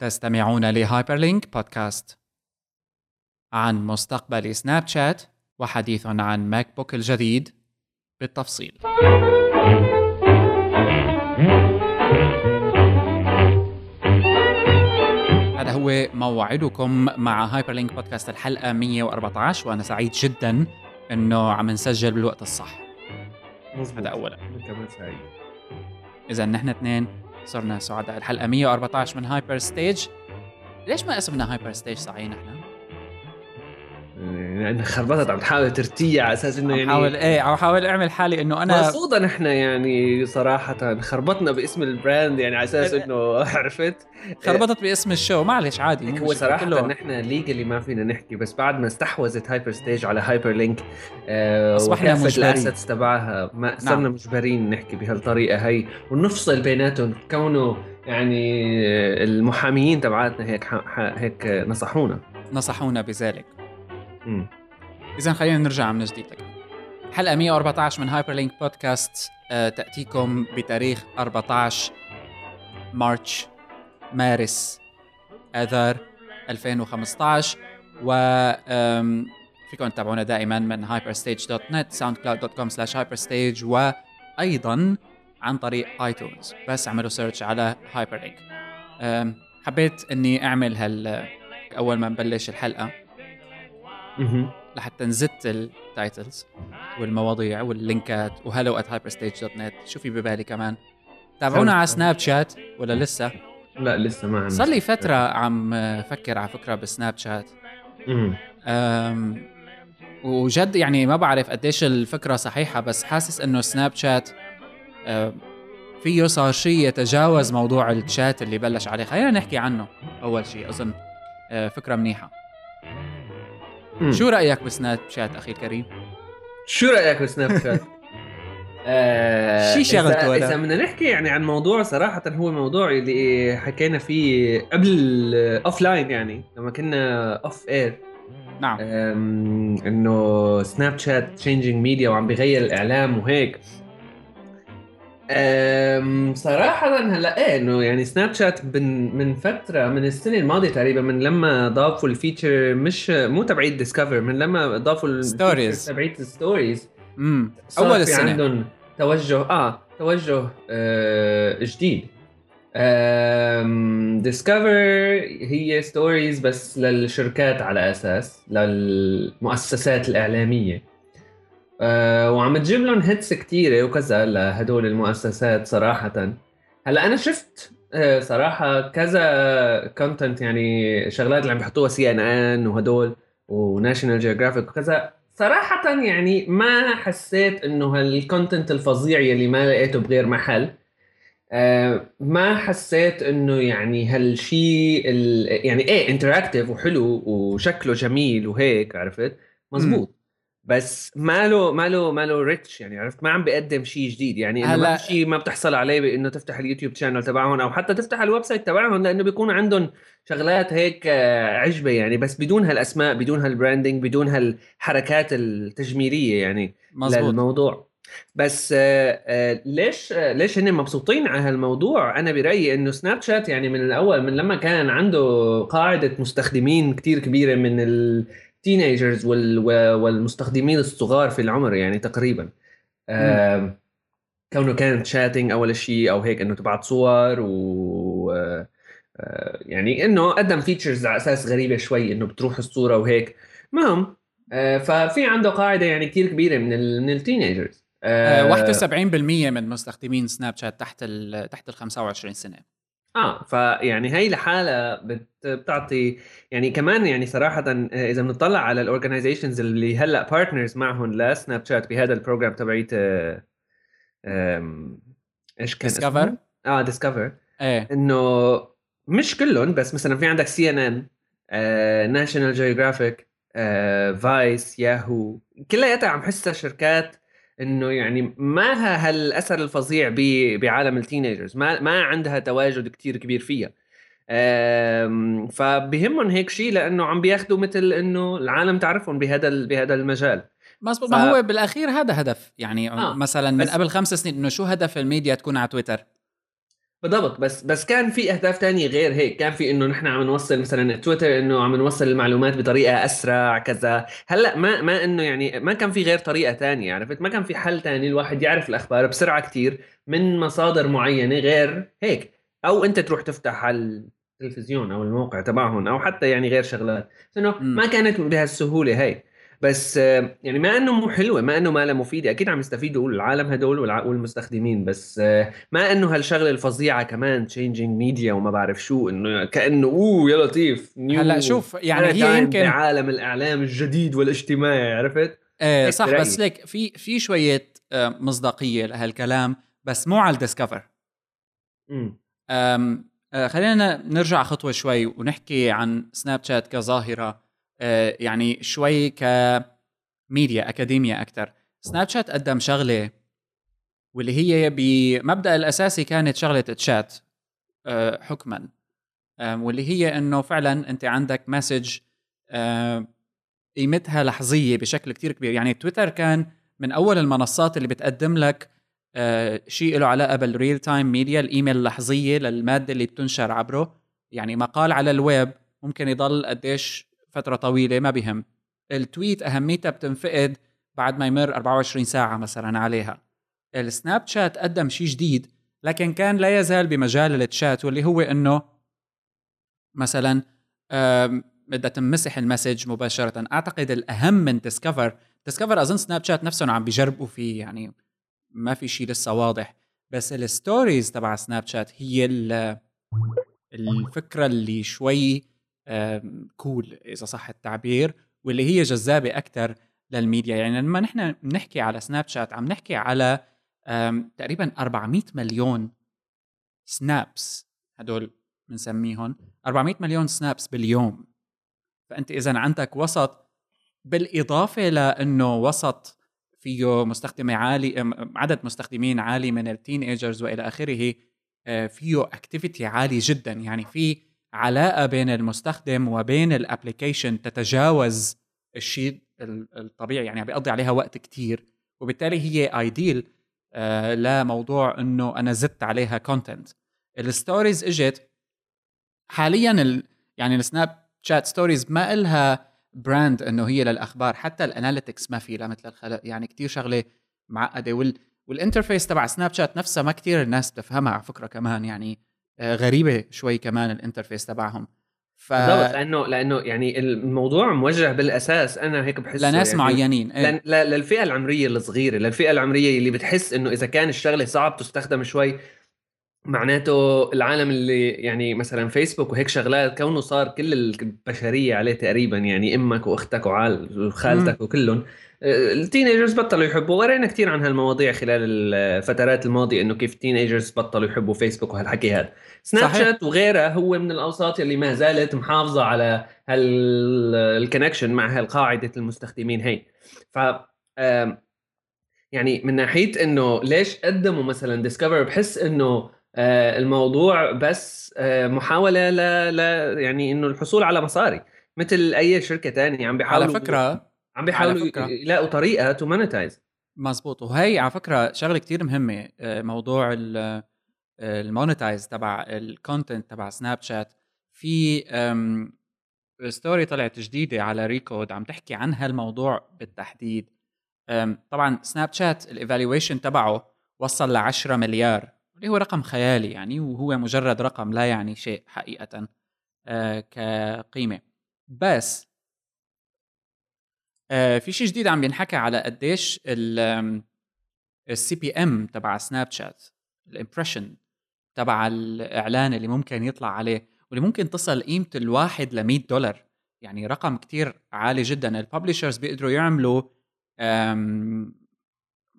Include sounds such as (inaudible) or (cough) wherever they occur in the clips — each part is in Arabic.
تستمعون ل Hyperlink Podcast. عن مستقبل سناب شات وحديث عن ماك بوك الجديد بالتفصيل. هذا هو موعدكم مع Hyperlink Podcast الحلقة 114 وأنا سعيد جدا إنه عم نسجل بالوقت الصح. هذا أولا. كمان سعيد. إذا نحن اثنين صرنا سعداء الحلقة 114 من Hyperstage ليش ما اسمنا Hyperstage صحيح نحن؟ يعني خربطت عم تحاول ترقع على أساس إنه يعني حاول إيه عم حاول أعمل حالي إنه أنا مقصودا نحن يعني صراحة خربطنا باسم ال brand يعني على أساس إنه عرفت خربطت باسم ال show معلش عادي هو كله نحن legally ما فينا نحكي بس بعد ما استحوذت Hyperstage على Hyperlink آه وكافة مجبرين. ال assets تبعها ما صرنا نعم. مجبرين نحكي بهالطريقة هي ونفصل بيناتهم كونه يعني المحاميين تبعاتنا هيك هيك نصحونا نصحونا بذلك. اذا خلينا نرجع من جديد لك. حلقة 114 من Hyperlink Podcast آه، تأتيكم بتاريخ 14 March مارس آذار 2015 و فيكم تتابعونا دائما من hyperstage.net soundcloud.com slash hyperstage وأيضا عن طريق ايتونز بس اعملوا search على هايبر لينك حبيت إني أعمل هال أول ما نبلش الحلقة. لحتى نزت ال titles والمواضيع واللينكات و hello at هايبرستيج dot net شو في ببالي كمان. تابعونا على سناب شات ولا لسه؟ لا لسه ما عندنا صار لي فترة عم فكر على فكرة بسناب شات. أم، وجد يعني ما بعرف قديش الفكرة صحيحة بس حاسس إنه سناب شات فيه صار شيء يتجاوز موضوع الشات اللي بلش عليه. خلينا نحكي عنه أول شيء أظن فكرة منيحة. مم. شو رأيك بسناب شات أخي الكريم شو رأيك بسناب شات؟ (laughs) آه شي شغلته؟ اذا بدنا نحكي يعني عن موضوع صراحة هو موضوع اللي حكينا فيه قبل offline يعني لما كنا off air نعم إنه سناب شات changing media وعم بيغير الإعلام وهيك صراحة هلا إيه إنه يعني سناب شات من فترة من السنة الماضية تقريبا من لما ضافوا ال feature مش مو تبعية Discover من لما ضافوا Stories. تبعية ال stories امم أول في السنة. عندهم توجه آه توجه آه جديد. Discover هي stories بس للشركات على أساس للمؤسسات الإعلامية. آه وعم تجيب لهم hits كثيره وكذا لهدول المؤسسات صراحة. هلا أنا شفت آه صراحة كذا content يعني شغلات اللي عم بيحطوها سي ان ان وهدول وناشونال جيوغرافيك وكذا. صراحة يعني ما حسيت إنه هال content الفظيع يلي ما لقيته بغير محل. آه ما حسيت إنه يعني هالشيء ال- يعني إيه interactive وحلو وشكله جميل وهيك عرفت؟ مزبوط. بس ماله ماله ماله reach يعني عرفت؟ ما عم بيقدم شيء جديد. يعني إنه هلا- شيء ما بتحصل عليه بانه تفتح ال YouTube channel تبعهم أو حتى تفتح ال website تبعهم لأنه بيكون عندهم شغلات هيك آه، عجقة يعني. بس بدون هالأسماء بدون هال branding بدون هالحركات التجميلية يعني مزبوط. للموضوع. بس آه، آه، ليش ليش هن مبسوطين على هالموضوع؟ أنا برأيي إنه سناب شات يعني من الأول من لما كان عنده قاعدة مستخدمين كتير كبيرة من ال teenagers والمستخدمين الصغار في العمر يعني تقريبا. كونه كان chatting أول شيء أو هيك إنه تبعت صور و آه، آه، يعني إنه قدم features على أساس غريبة شوي إنه بتروح الصورة وهيك. المهم آه، ففي عنده قاعدة يعني كتير كبيرة من ال من ال teenagers آه 71% من مستخدمين سناب شات تحت ال تحت ال 25 سنة. آه فيعني هي لحالها بت- بتعطي يعني كمان يعني صراحة آه، إذا بنطلع على ال organizations اللي هلأ partners معهم لسناب شات بهذا ال program تبعيت آه، إيش كان؟ اسمه؟ آه Discover إيه إنه مش كلهم بس مثلا في عندك سي ان ان ناشونال جيوغرافيك فايس ياهو كلياتها عم حسها شركات إنه يعني ما لها هالأثر الفظيع بعالم ال teenagers ما ما عندها تواجد كتير كبير فيها. فبهمهم هيك شيء لأنه عم بياخذوا مثل إنه العالم تعرفهم بهذا بهذا المجال. مزبوط ف- ما هو بالأخير هذا هدف. يعني آه، مثلا من بس- قبل خمس سنين إنه شو هدف الميديا تكون على تويتر؟ بالضبط. بس بس كان في أهداف تانية غير هيك. كان في إنه نحن عم نوصل مثلا تويتر إنه عم نوصل المعلومات بطريقة أسرع كذا. هلأ ما ما إنه يعني ما كان في غير طريقة تانية عرفت؟ ما كان في حل تاني. الواحد يعرف الأخبار بسرعة كتير من مصادر معينة غير هيك. أو أنت تروح تفتح على التلفزيون أو الموقع تبعهم أو حتى يعني غير شغلات. إنه ما كانت بهالسهولة هي بس يعني ما إنه مو حلوة ما إنه ما لها مفيدة أكيد عم يستفيدوا العالم هدول والمستخدمين بس ما إنه هالشغلة الفظيعة كمان changing media وما بعرف شو إنه كأنه أوه يا لطيف هلأ شوف يعني هي يمكن عالم الإعلام الجديد والاجتماعي عرفت؟ إيه صح رأيي. بس ليك في في شوية آه، مصداقية لهالكلام بس مو على ال Discover امم خلينا نرجع خطوة شوي ونحكي عن سناب شات كظاهرة آه، يعني شوي كميديا أكاديميا أكثر سناب شات قدم شغلة واللي هي بمبدأ الأساسي كانت شغلة تشات آه، حكما. واللي هي إنه فعلا أنت عندك message آه، قيمتها لحظية بشكل كتير كبير. يعني تويتر كان من أول المنصات اللي بتقدم لك شيء له علاقة بال real time media الإيميل اللحظيه للمادة اللي بتنشر عبره. يعني مقال على الويب ممكن يضل قديش فترة طويلة ما بهم ال tweet أهميتها بتنفقد بعد ما يمر 24 ساعة مثلا عليها. السناب شات قدم شيء جديد لكن كان لا يزال بمجال التشات واللي هو إنه مثلا بدها تمسح ال message مباشرة. أعتقد الأهم من Discover Discover أظن سناب شات نفسهم عم بيجربوا فيه يعني ما في شيء لسه واضح. بس ال stories تبع سناب شات هي الفكرة اللي شوي cool إذا صح التعبير واللي هي جذابة أكثر للميديا. يعني لما نحن بنحكي على سناب شات عم نحكي على تقريبا 400 مليون snaps هدول بنسميهم 400 مليون snaps باليوم. فأنت اذا عندك وسط بالإضافة لأنه وسط فيه مستخدمي عالي عدد مستخدمين عالي من ال teenagers وإلى آخره آه، فيه activity عالي جدا. يعني في علاقة بين المستخدم وبين ال application تتجاوز الشيء الطبيعي يعني بيقضي عليها وقت كتير. وبالتالي هي ideal آه لموضوع إنه أنا زدت عليها content ال stories إجت حاليا ال يعني السناب شات stories ما إلها brand إنه هي للأخبار حتى ال analytics ما في لها مثل الخلق. يعني كتير شغلة معقدة وال وال interface تبع سناب شات نفسها ما كتير الناس بتفهمها على فكرة كمان. يعني غريبة شوي كمان ال interface تبعهم. ف بالضبط لأنه لأنه يعني الموضوع موجه بالأساس. أنا هيك بحس لناس يعني معينين إيه؟ للفئة العمرية الصغيرة للفئة العمرية اللي بتحس إنه إذا كان الشغلة صعب تستخدم شوي. معناته العالم اللي يعني مثلا فيسبوك وهيك شغلات كونه صار كل البشرية عليه تقريبا يعني إمك وأختك وخالك وخالتك وكلهم. ال teenagers بطلوا يحبوا. ورينا كثير عن هالمواضيع خلال الفترات الماضية إنه كيف ال teenagers بطلوا يحبوا فيسبوك وهالحكي هذا. سناب شات وغيرها هو من الأوساط اللي ما زالت محافظة على هال connection مع هالقاعدة المستخدمين هي. ف يعني من ناحية إنه ليش قدموا مثلا Discover بحس إنه آه، الموضوع بس آه، محاولة ل... ل... يعني إنه الحصول على مصاري. مثل أي شركة ثانية عم بيحاولوا على فكرة عم بيحاولوا يلاقوا طريقه to monetize مزبوط. وهي على فكرة شغلة كتير مهمة آه، موضوع ال monetize تبع ال content تبع سناب شات في story طلعت جديدة على Recode عم تحكي عن هالموضوع بالتحديد. طبعا سناب شات ال evaluation تبعه وصل ل 10 مليار اللي هو رقم خيالي يعني وهو مجرد رقم لا يعني شيء حقيقة آه، كقيمة. بس آه، في شيء جديد عم بينحكى على قديش ال CPM تبع سناب شات ال impression تبع الإعلان اللي ممكن يطلع عليه واللي ممكن تصل قيمة الواحد ل 100 دولار. يعني رقم كتير عالي جدا. ال publishers بيقدروا يعملوا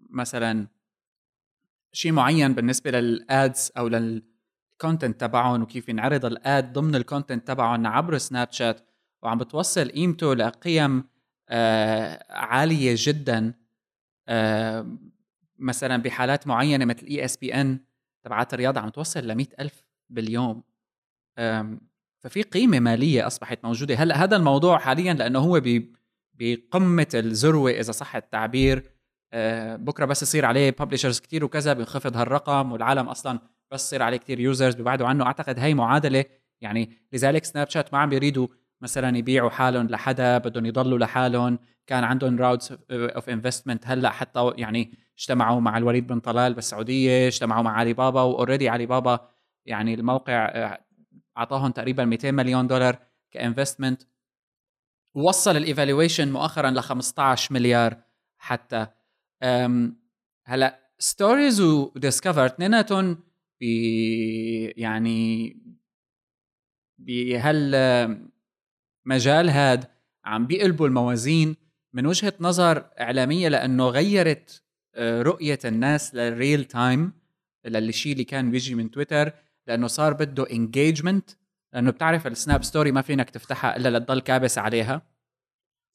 مثلا شيء معين بالنسبة لل ads أو لل content تبعهم وكيف ينعرض ال ad ضمن ال content تبعهم عبر سناب شات وعم بتوصل قيمته لقيم آه عالية جدا. آه مثلا بحالات معينة مثل ESPN تبعات الرياضة عم توصل ل ألف باليوم ففي قيمة مالية أصبحت موجودة. هلأ هذا الموضوع حاليا لأنه هو بقمة الذروة إذا صح التعبير آه، بكرة بس يصير عليه publishers كتير وكذا بينخفض هالرقم والعالم أصلا بس يصير عليه كتير users بيبعدوا عنه. أعتقد هي معادلة يعني لذلك سناب شات ما عم بيريدوا مثلا يبيعوا حالهم لحدا بدهم يضلوا لحالهم. كان عندهم rounds of investment هلأ حتى يعني اجتمعوا مع الوليد بن طلال بالسعودية اجتمعوا مع علي بابا و already علي بابا يعني الموقع آه، أعطاهم تقريبا 200 مليون دولار ك investment وصل ال evaluation مؤخرا ل 15 مليار حتى. هلا stories و Discover اثنيناتهم ب يعني بهالمجال هاد عم بيقلبوا الموازين. من وجهة نظر إعلامية لأنه غيرت آه، رؤية الناس لل real time للشيء اللي كان بيجي من تويتر لأنه صار بده engagement لأنه بتعرف ال snap story ما فينك تفتحها إلا لتضل كابس عليها.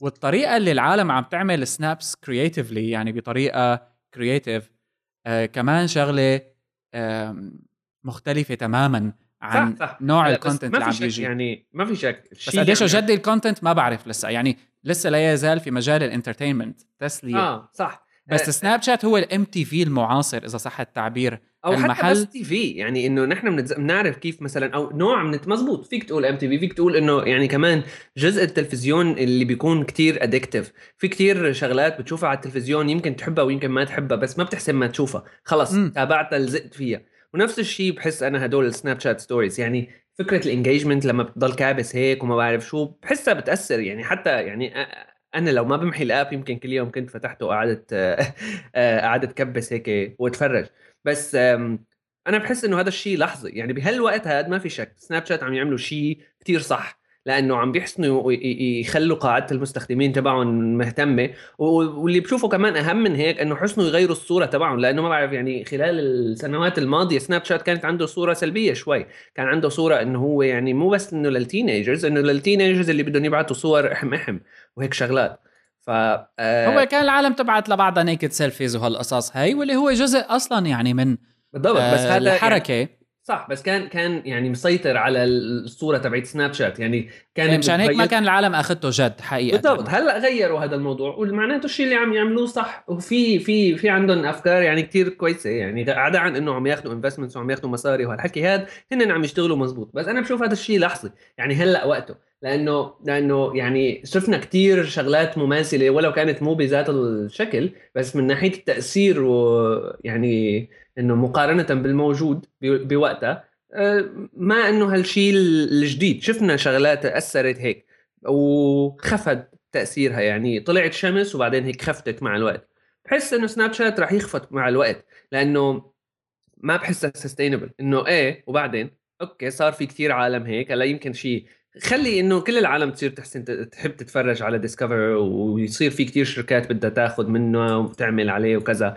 والطريقة اللي العالم عم تعمل snaps creatively يعني بطريقة creative آه كمان شغلة آه مختلفة تماما عن صح. صح. نوع ال content اللي عم بيجي. يعني ما في شك. بس قديش يعني جدي ال content ما بعرف لسه يعني لسه لا يزال في مجال ال entertainment تسلية. آه صح. بس سناب شات هو ال MTV المعاصر إذا صح التعبير. أو المحل. حتى بس TV يعني إنه نحن بنعرف كيف مثلا أو نوع من مزبوط فيك تقول MTV فيك تقول إنه يعني كمان جزء التلفزيون اللي بيكون كتير addictive في كتير شغلات بتشوفها على التلفزيون يمكن تحبها ويمكن ما تحبها بس ما بتحسن ما تشوفها. خلص تابعتها لزقت فيها. ونفس الشيء بحس أنا هدول السناب شات stories يعني فكرة ال engagement لما بتضل كابس هيك وما بعرف شو بحسها بتأثر يعني حتى يعني أنا لو ما بمحي ال app يمكن كل يوم كنت فتحته وقعدت (laughs) قعدت كبس هيك واتفرج. بس أنا بحس إنه هذا الشيء لحظي. يعني بهالوقت هذا ما في شك. سناب شات عم يعملوا شيء كثير صح. لأنه عم بيحسنوا يخلوا قاعدة المستخدمين تبعهم مهتمة. واللي بشوفه كمان أهم من هيك إنه حسنوا يغيروا الصورة تبعهم لأنه ما بعرف يعني خلال السنوات الماضية سناب شات كانت عنده صورة سلبية شوي. كان عنده صورة إنه هو يعني مو بس إنه لل teenagers إنه لل teenagers اللي بدهم يبعثوا صور أحم أحم وهيك شغلات. ف آه هو كان العالم تبعت لبعضها naked selfies وهالقصص هي واللي هو جزء أصلا يعني من بالضبط آه بس هذا الحركة. يعني صح بس كان كان يعني مسيطر على الصورة تبعت سناب شات. يعني كان يعني مشان هيك ما كان العالم أخذته جد حقيقة. بالضبط هلأ غيروا هذا الموضوع ومعناته الشيء اللي عم يعملوه صح. وفي في في عندهم أفكار يعني كتير كويسة يعني عدا عن إنه عم ياخذوا investments وعم ياخذوا مصاري وهالحكي هذا هن عم يشتغلوا مزبوط. بس أنا بشوف هذا الشيء لحظي يعني هلأ وقته. لأنه لأنه يعني شفنا كتير شغلات مماثلة ولو كانت مو بذات الشكل بس من ناحية التأثير ويعني إنه مقارنة بالموجود بوقتها آه، ما إنه هالشيء الجديد. شفنا شغلات أثرت هيك وخفت تأثيرها يعني طلعت شمس وبعدين هيك خفتت مع الوقت. بحس إنه سناب شات رح يخفت مع الوقت لأنه ما بحسها sustainable إنه إيه وبعدين؟ okay صار في كثير عالم هيك هلأ يمكن شيء خلي إنه كل العالم تصير تحسن تحب تتفرج على Discover ويصير في كثير شركات بدها تاخذ منه وتعمل عليه وكذا.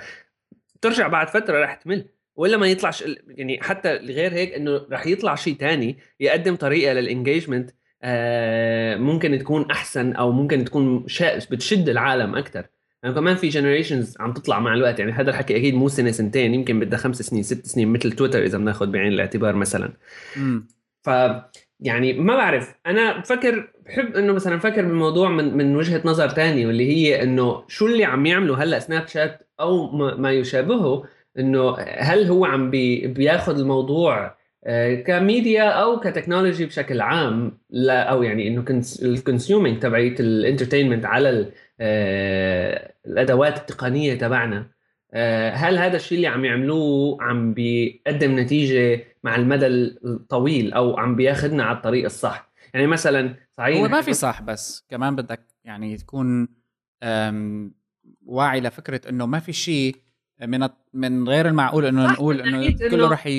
ترجع بعد فترة رح تمل. ولا ما يطلعش يعني حتى غير هيك إنه رح يطلع شيء تاني يقدم طريقة لل engagement آه ممكن تكون أحسن أو ممكن تكون بتشد العالم أكثر يعني كمان في generations عم تطلع مع الوقت. يعني هذا الحكي أكيد مو سنة سنتين يمكن بدها خمس سنين ست سنين مثل تويتر إذا بناخذ بعين الاعتبار مثلا. ف يعني ما بعرف. أنا بفكر بحب إنه مثلا بفكر بالموضوع من من وجهة نظر ثانية واللي هي إنه شو اللي عم يعمله هلأ سناب شات أو ما يشابهه إنه هل هو عم بي بياخذ الموضوع آه، كميديا أو ك technology بشكل عام؟ لا أو يعني إنه ال consuming تبعيت ال entertainment على آه، الأدوات التقنية تبعنا. آه، هل هذا الشيء اللي عم يعملوه عم بيقدم نتيجة مع المدى الطويل أو عم بياخذنا على الطريق الصح؟ يعني مثلا صحيح هو ما في صح بس كمان بدك يعني تكون واعي لفكرة إنه ما في شيء من من غير المعقول إنه نقول إنه كله رح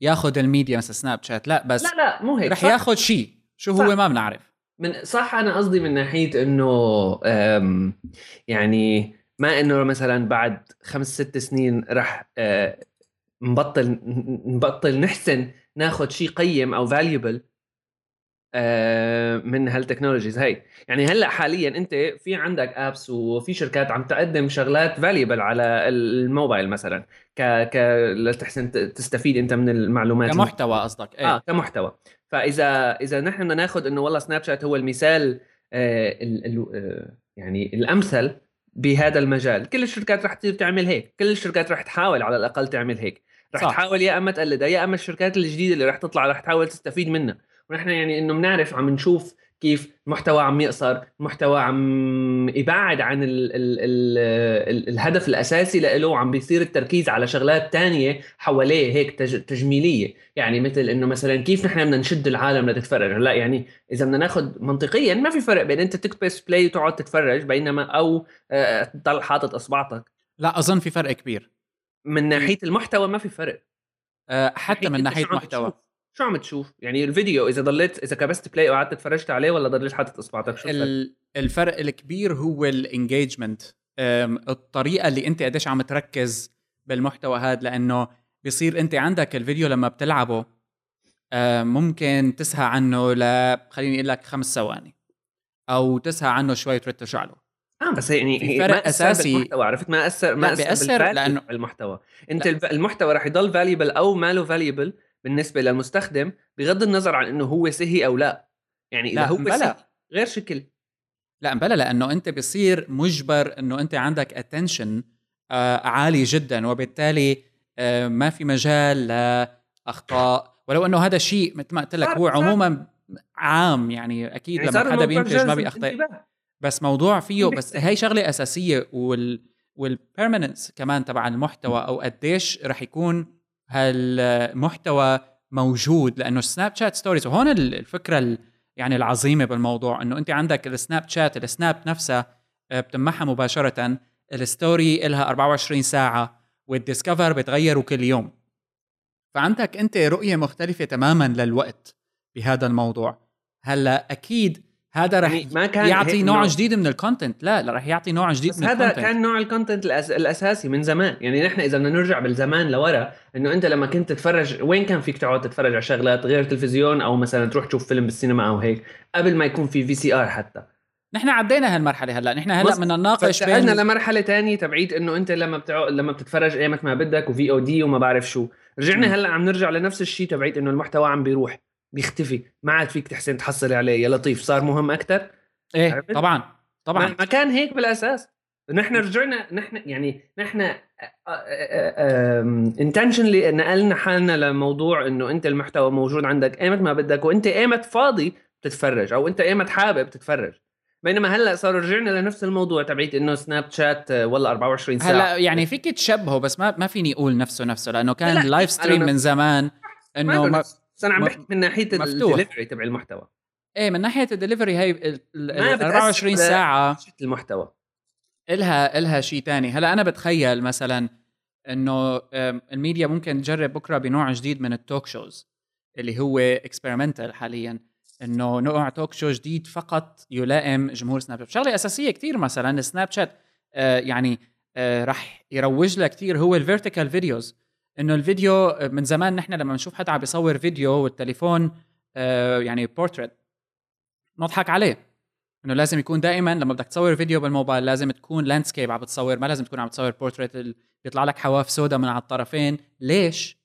ياخذ الميديا مثل سناب شات لا بس لا لا مو هيك. رح ياخذ شيء. شو صح. هو ما بنعرف. من صح أنا قصدي من ناحية إنه يعني ما إنه مثلا بعد خمس ست سنين رح آه، نبطل نبطل نحسن ناخذ شيء قيم أو valuable آه، من هال technologies. هي يعني هلأ حاليا أنت في عندك apps وفي شركات عم تقدم شغلات valuable على الموبايل مثلا ك ك لتحسن تستفيد أنت من المعلومات. كمحتوى قصدك إيه؟ آه كمحتوى. فإذا إذا نحن بدنا ناخذ إنه والله سناب شات هو المثال آه ال ال آه يعني الأمثل بهذا المجال. كل الشركات رح تصير تعمل هيك كل الشركات رح تحاول على الأقل تعمل هيك. رح صح. تحاول يا أما تقلدها يا أما الشركات الجديدة اللي رح تطلع رح تحاول تستفيد منها. ونحن يعني إنه بنعرف عم نشوف كيف محتوى عم يقصر محتوى عم يبعد عن ال ال ال ال الهدف الأساسي له وعم بيصير التركيز على شغلات تانية حواليه هيك تج تجميلية. يعني مثل إنه مثلا كيف نحن بدنا نشد العالم لتتفرج؟ لا يعني إذا بدنا ناخذ منطقيا ما في فرق بين أنت تكبس play وتقعد تتفرج بينما أو آه، تضل حاطط أصبعتك. لا أظن في فرق كبير. من ناحية المحتوى ما في فرق. أه حتى من أنت عم محتوى؟ شو عم تشوف؟ يعني الفيديو إذا ضليت إذا كبست play وقعدت اتفرجت عليه ولا ضليت حاطط اصبعتك شو الفرق؟ ال- الفرق الكبير هو ال engagement الطريقة اللي أنت قديش عم تركز بالمحتوى هذا لأنه بيصير أنت عندك الفيديو لما بتلعبه ممكن تسهى عنه ل خليني أقول لك خمس ثواني أو تسهى عنه شوي ترد ترجع له آه بس يعني في هي فرق ما أثر أساسي. بالمحتوى عرفت ما اثر ما أثر بيأثر تبع المحتوى أنت لا. المحتوى رح يضل valuable أو ما له valuable بالنسبة للمستخدم بغض النظر عن إنه هو سهي أو لا يعني إذا لا، هو مبلا. سهي غير شكل لا بلا لأنه أنت بصير مجبر إنه أنت عندك attention عالي جدا وبالتالي آه، ما في مجال لأخطاء ولو إنه هذا شيء مثل ما قلت لك هو عموما عام يعني أكيد يعني لما حدا بينتج ما بيخطئ. بس موضوع فيه بس. هي شغلة أساسية وال وال permanence كمان تبع المحتوى أو قديش رح يكون هالمحتوى موجود؟ لأنه سناب شات stories وهون ال- الفكرة ال- يعني العظيمة بالموضوع إنه أنت عندك السناب شات ال snap نفسها آه، بتمحها مباشرة ال story إلها 24 ساعة وال Discover بتغيروا كل يوم. فعندك أنت رؤية مختلفة تماما للوقت بهذا الموضوع. هلأ أكيد هذا رح يعني ما كان يعطي نوع نوع. جديد من ال content لا لا رح يعطي نوع جديد بس من هذا ال content كان نوع ال content الأس... الأساسي من زمان. يعني نحن إذا بدنا نرجع بالزمان لورا إنه أنت لما كنت تتفرج وين كان فيك تقعد تتفرج على شغلات غير تلفزيون أو مثلا تروح تشوف فيلم بالسينما أو هيك قبل ما يكون في VCR حتى. نحن عدينا هالمرحلة هلأ. نحن هلأ بدنا نناقش بين لمرحلة تانية تبعيت إنه أنت لما بتع... لما بتتفرج ايمت ما بدك و VOD وما بعرف شو. رجعنا. هلأ عم نرجع لنفس الشيء تبعيت إنه المحتوى عم بيروح. بيختفي. ما عاد فيك تحسن تحصل عليه يا لطيف صار مهم أكثر إيه عرفت؟ طبعا طبعا. ما كان هيك بالأساس. نحن رجعنا نحن يعني نحن intentionally نقلنا حالنا لموضوع إنه أنت المحتوى موجود عندك ايمت ما بدك وأنت ايمت فاضي تتفرج أو أنت ايمت حابب تتفرج. بينما هلأ صاروا رجعنا لنفس الموضوع تبعيت إنه سناب شات آه، والله 24 ساعه هلأ يعني فيك تشبهه بس ما ما فيني أقول نفسه نفسه لأنه لا، كان لا، live stream من زمان إنه ما ما بس أنا عم بحكي من ناحية. الدليفري تبع المحتوى. إيه من ناحية الدليفري هي ال- ال- ما ال بتأثر 24 على- ساعة. المحتوى. إلها إلها شيء تاني. هلأ أنا بتخيل مثلا إنه الميديا ممكن تجرب بكرة بنوع جديد من ال talk shows اللي هو experimental حاليا. إنه نوع talk show جديد فقط يلائم جمهور سناب شات شغلة أساسية كتير مثلا سناب شات آه يعني آه رح يروج لها كتير. هو ال vertical videos إنه الفيديو من زمان نحن لما نشوف حدا عم بيصور فيديو والتليفون آه يعني بورتريت نضحك عليه. إنه لازم يكون دائما لما بدك تصور فيديو بالموبايل لازم تكون landscape عم بتصور ما لازم تكون عم تصور بورتريت بيطلع لك حواف سودا من على الطرفين. ليش؟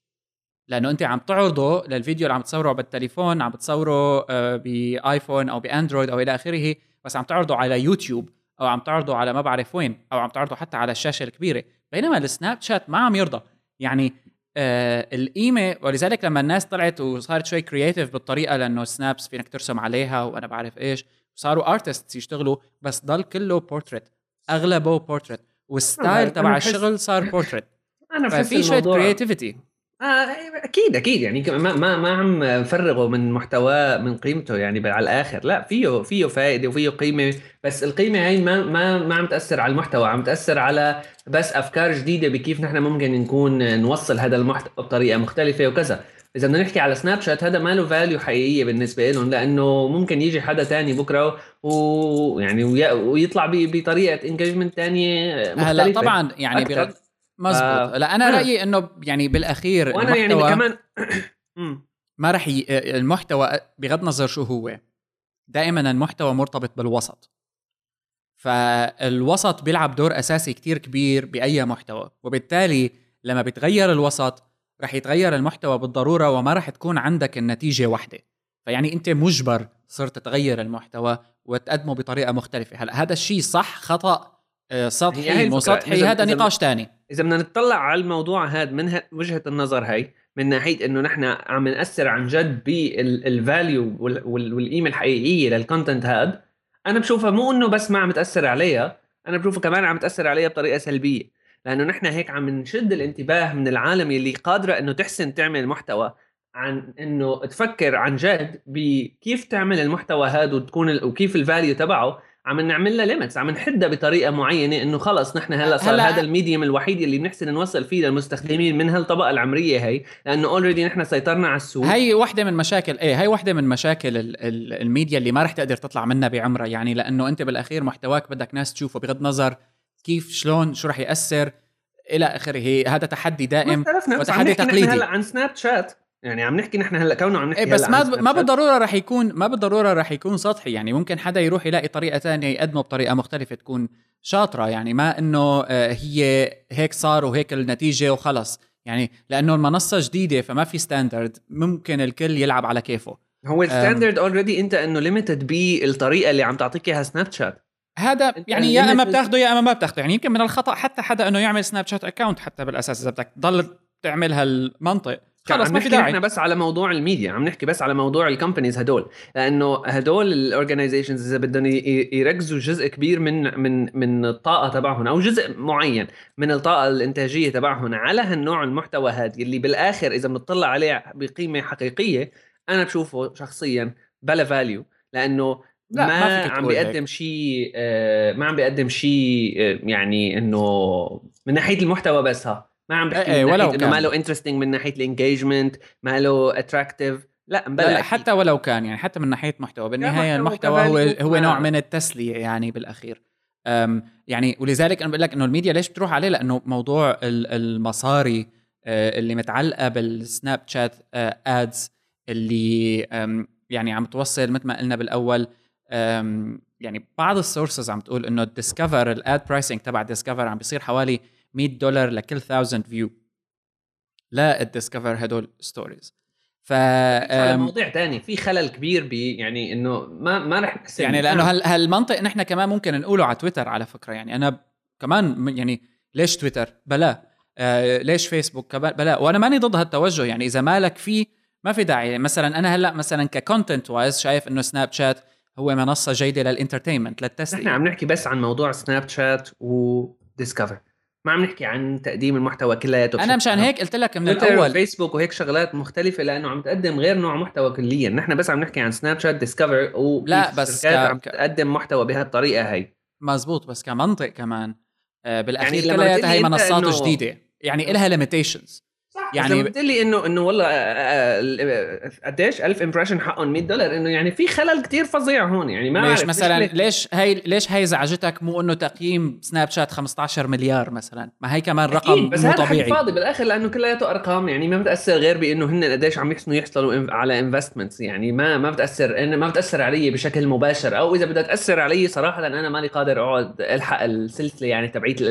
لأنه أنت عم تعرضه للفيديو اللي عم تصوره بالتليفون عم بتصوره آه، بآيفون أو بأندرويد أو إلى آخره بس عم تعرضه على يوتيوب أو عم تعرضه على ما بعرف وين أو عم تعرضه حتى على الشاشة الكبيرة. بينما السناب شات ما عم يرضى. يعني آه القيمة ولذلك لما الناس طلعت وصارت شوي creative بالطريقة لأنه snaps فينك ترسم عليها وأنا بعرف إيش صاروا artist يشتغلوا بس ضل كله بورتريت أغلبه بورتريت والستايل تبع الشغل صار بورتريت أنا بحس ففي شوية creativity أكيد أكيد. يعني ما ما ما عم نفرغه من محتواه من قيمته يعني على الآخر. لا فيه فيه فائده وفيه قيمة بس القيمة هاي ما ما ما عم تأثر على المحتوى. عم تأثر على بس أفكار جديدة بكيف نحن ممكن نكون نوصل هذا المحتوى بطريقة مختلفة وكذا. إذا بدنا نحكي على سناب شات هذا ما له value حقيقية بالنسبة لهم لأنه ممكن يجي حدا تاني بكرة ويعني وي- ويطلع بطريقة engagement تانية مختلفة. هلا طبعا يعني. بغض مزبوط. آه، لا أنا أنا- رأيي إنه يعني بالأخير وأنا يعني كمان. (clears throat) ما رح ي... المحتوى بغض النظر شو هو دائما المحتوى مرتبط بالوسط. فالوسط بيلعب دور أساسي كتير كبير بأي محتوى وبالتالي لما بيتغير الوسط رح يتغير المحتوى بالضرورة وما رح تكون عندك النتيجة واحدة فيعني أنت مجبر صرت تغير المحتوى وتقدمه بطريقة مختلفة. هلأ هذا الشيء صح خطأ سطحي. مو سطحي هذا نقاش تاني. إذا بدنا نطلع على الموضوع هذا من وجهة النظر هاي من ناحية إنه نحن عم نأثر عن جد بال value والقيمة الحقيقية لل content هذا أنا بشوفها مو إنه بس ما عم تأثر عليها أنا بشوفها كمان عم تأثر عليها بطريقة سلبية لأنه نحن هيك عم نشد الانتباه من العالم اللي قادرة إنه تحسن تعمل محتوى عن إنه تفكر عن جد بكيف تعمل المحتوى هذا وتكون وكيف ال value تبعه عم نعمل لها limits عم نحدها بطريقة معينة إنه خلص نحن هلأ صار هلأ هذا ال medium الوحيد اللي بنحسن نوصل فيه للمستخدمين من هالطبقة العمرية هي لأنه already نحن سيطرنا على السوق. هي وحدة من مشاكل إيه هي وحدة من مشاكل ال ال الميديا اللي ما رح تقدر تطلع منها بعمرها يعني لأنه أنت بالأخير محتواك بدك ناس تشوفه بغض النظر كيف شلون شو رح يأثر إلى آخره هذا تحدي دائم وتحدي تقليدي. هلأ عن سناب شات يعني عم نحكي نحن هلا كونه عم نحكي إيه بس ما ما بالضرورة رح يكون ما بالضرورة رح يكون سطحي. يعني ممكن حدا يروح يلاقي طريقة ثانية يقدمه بطريقة مختلفة تكون شاطرة. يعني ما إنه آه، هي هيك صار وهيك النتيجة وخلص. يعني لأنه المنصة جديدة فما في standard ممكن الكل يلعب على كيفه. هو ال standard already أنت إنه limited بالطريقة اللي عم تعطيك إياها سناب شات هذا يعني يا إما بتاخده يا إما ما بتاخده. يعني يمكن من الخطأ حتى حدا إنه يعمل سناب شات account حتى بالأساس إذا بدك تضل تعمل هالمنطق. خلص ما في داعي. إحنا بس على موضوع الميديا عم نحكي بس على موضوع ال companies هدول لأنه هدول ال organizations إذا بدهم يركزوا جزء كبير من من من الطاقة تبعهم أو جزء معين من الطاقة الإنتاجية تبعهم على هالنوع المحتوى هذا اللي بالآخر إذا بنطلع عليه بقيمة حقيقية أنا بشوفه شخصيا بلا value لأنه لا ما, ما عم بيقدم شيء آه، ما عم بيقدم شيء آه، يعني إنه من ناحية المحتوى بس ها. ما عم بحكي إيه من ناحية إنه ما له interesting من ناحية ال engagement ما له attractive لا لا, لا حتى ولو كان يعني حتى من ناحية محتوى. بالنهاية المحتوى هو هو نوع من التسلية يعني بالأخير. يعني ولذلك أنا بقول لك إنه الميديا ليش بتروح عليه؟ لأنه موضوع المصاري آه، اللي متعلقة بالسناب شات ads اللي يعني عم توصل مثل ما قلنا بالأول. يعني بعض ال sources عم تقول إنه ال Discover ال ad pricing تبع Discover عم بيصير حوالي 100 دولار لكل 1000 view لا ال Discover هدول stories ف موضوع ثاني في خلل كبير ب يعني إنه ما ما رح يعني لأنه هال هالمنطق نحن كمان ممكن نقوله على تويتر على فكرة يعني أنا كمان يعني ليش تويتر؟ بلا. آه ليش فيسبوك؟ كمان بلا. وأنا ماني ضد هالتوجه يعني إذا مالك فيه ما في داعي. مثلا أنا هلأ مثلا ك content wise شايف إنه سناب شات هو منصة جيدة لل entertainment للتسلية. نحن عم نحكي بس عن موضوع سناب شات و Discover ما عم نحكي عن تقديم المحتوى كلياته. أنا مشان هيك قلت لك من الأول. فيسبوك وهيك شغلات مختلفة لأنه عم تقدم غير نوع محتوى كليا. نحن بس عم نحكي عن سناب شات Discover و لا بس ك... عم تقدم محتوى بهالطريقة هي. مزبوط بس كمنطق كمان. آه، بالأخير يعني كلياتها هي منصات إنه... جديدة. يعني إلها limitations يعني قلت لي انه إنه والله آه، آه، قديش 1000 impression حقهم 100 دولار إنه يعني في خلل كثير فظيع هون يعني ما ليش مثلا ليش, ليش هي ليش هي زعجتك؟ مو إنه تقييم سناب شات 15 مليار مثلا ما هي كمان رقم بس مو طبيعي. فاضي بالآخر لأنه كلياته أرقام يعني ما بتأثر غير بإنه هن قديش عم يحسنوا يحصلوا على investments يعني ما ما بتأثر ما بتأثر علي بشكل مباشر أو إذا بدها تأثر علي صراحة لأن أنا ماني قادر أقعد ألحق السلسلة يعني تبعيت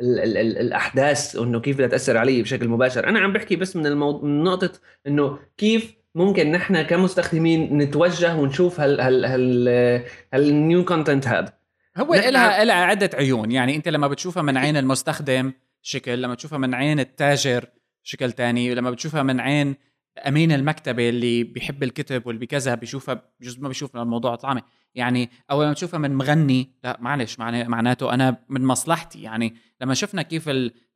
ال ال ال الأحداث وإنه كيف بدها تأثر علي بشكل مباشر. أنا عم بحكي بس من الموضوع من نقطة إنه كيف ممكن نحن كمستخدمين نتوجه ونشوف هال هال هال هال new content هذا هو لها لها عدة عيون. يعني أنت لما بتشوفها من عين المستخدم شكل لما تشوفها من عين التاجر شكل تاني لما بتشوفها من عين أمين المكتبة اللي بيحب الكتب واللي بكذا بيشوفها بجوز ما بيشوف الموضوع طعمة. يعني أول ما تشوفها من مغني لا معلش معناته أنا من مصلحتي. يعني لما شفنا كيف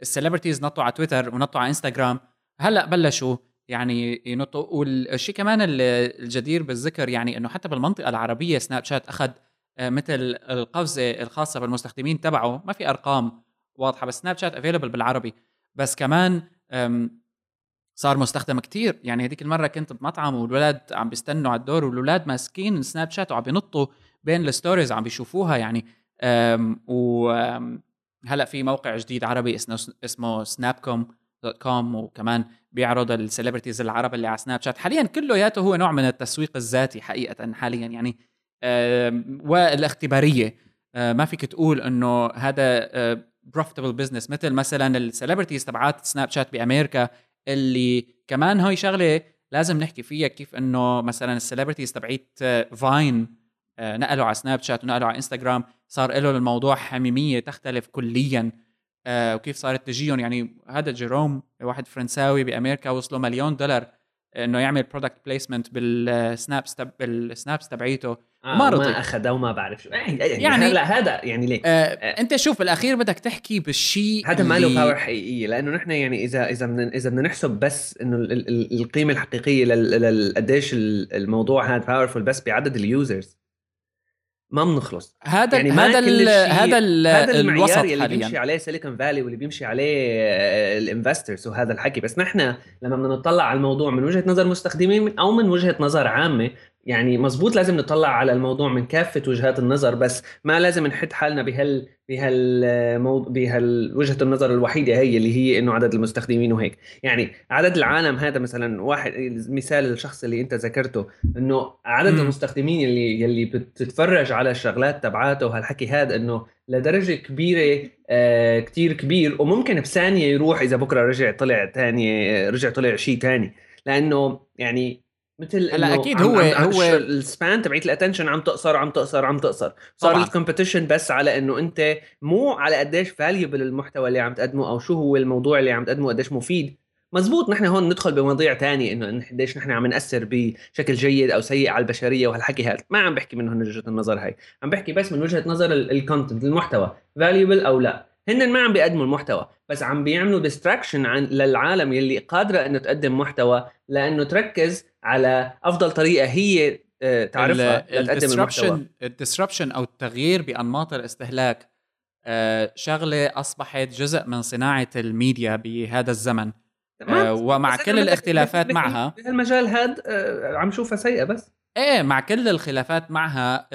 ال celebrities نطوا على تويتر ونطوا على إنستغرام هلأ بلشوا يعني ينطوا. والشيء كمان الجدير بالذكر يعني إنه حتى بالمنطقة العربية سناب شات أخذ آه، مثل القفزة الخاصة بالمستخدمين تبعه. ما في أرقام واضحة بس سناب شات available بالعربي. بس كمان صار مستخدم كتير. يعني هذيك المرة كنت بمطعم والولاد عم بيستنوا على الدور والولاد ماسكين سناب شات وعم بينطوا بين ال stories عم بيشوفوها يعني. و هلأ في موقع جديد عربي اسمه اسمه سناب كوم dot com وكمان بيعرض ال celebrities العرب اللي على سناب شات. حاليا كلياته هو نوع من التسويق الذاتي حقيقة حاليا يعني. والاختبارية. آه، ما فيك تقول إنه هذا profitable آه، business مثل مثلا ال celebrities تبعات سناب شات بأمريكا اللي كمان هاي شغلة لازم نحكي فيها كيف إنه مثلا ال celebrities تبعيت Vine آه، نقلوا على سناب شات ونقلوا على انستغرام صار له الموضوع حميمية تختلف كليا آه وكيف صارت تجيهم. يعني هذا جيروم واحد فرنساوي بأمريكا وصلوا مليون دولار إنه يعمل product placement بال snaps تب بال snaps تبعيته. آه ما رضي. ما أخذ وما بعرف شو. يعني, يعني هلا هذا يعني ليه؟ آه آه. أنت شوف بالأخير بدك تحكي بالشيء هذا ما له power حقيقية لأنه نحن يعني إذا إذا من إذا بدنا نحسب بس إنه القيمة الحقيقية لقديش الموضوع هذا powerful بس بعدد ال users ما بنخلص هذا يعني هذا ال هذا ال هذا المعيار اللي حالياً. بيمشي عليه سيليكون فالي واللي بيمشي عليه ال investors وهذا الحكي بس نحن لما بدنا نطلع على الموضوع من وجهة نظر مستخدمين أو من وجهة نظر عامة يعني مزبوط لازم نطلع على الموضوع من كافة وجهات النظر بس ما لازم نحط حالنا بهال بهال بهال وجهة النظر الوحيدة هي اللي هي إنه عدد المستخدمين وهيك يعني عدد العالم هذا مثلا واحد مثال الشخص اللي أنت ذكرته إنه عدد م. المستخدمين اللي يلي بتتفرج على الشغلات تبعاته وهالحكي هذا إنه لدرجة كبيرة آه كتير كبير وممكن بثانية يروح إذا بكرة رجع طلع ثاني رجع طلع شيء ثاني لأنه يعني مثل هلا أكيد هو عم هو ال span تبعت ال attention عم تقصر عم تقصر عم تقصر. صار ال competition بس على إنه أنت مو على قديش valuable المحتوى اللي عم تقدمه أو شو هو الموضوع اللي عم تقدمه قديش مفيد. مزبوط نحن هون ندخل بمواضيع تانية إنه قديش نحن عم نأثر بشكل جيد أو سيء على البشرية وهالحكي هذا ما عم بحكي من هون وجهة النظر هاي. عم بحكي بس من وجهة نظر ال content المحتوى valuable أو لا. هن ما عم بيقدموا المحتوى بس عم بيعملوا distraction عن للعالم يلي قادرة إنه تقدم محتوى لأنه تركز على أفضل طريقة هي آه، تعرفها لتقدم المحتوى. ال disruption أو التغيير بأنماط الاستهلاك آه، شغلة أصبحت جزء من صناعة الميديا بهذا الزمن. آه، ومع كل الاختلافات معها المجال هذا عم شوفها سيئة بس. إيه مع كل الخلافات معها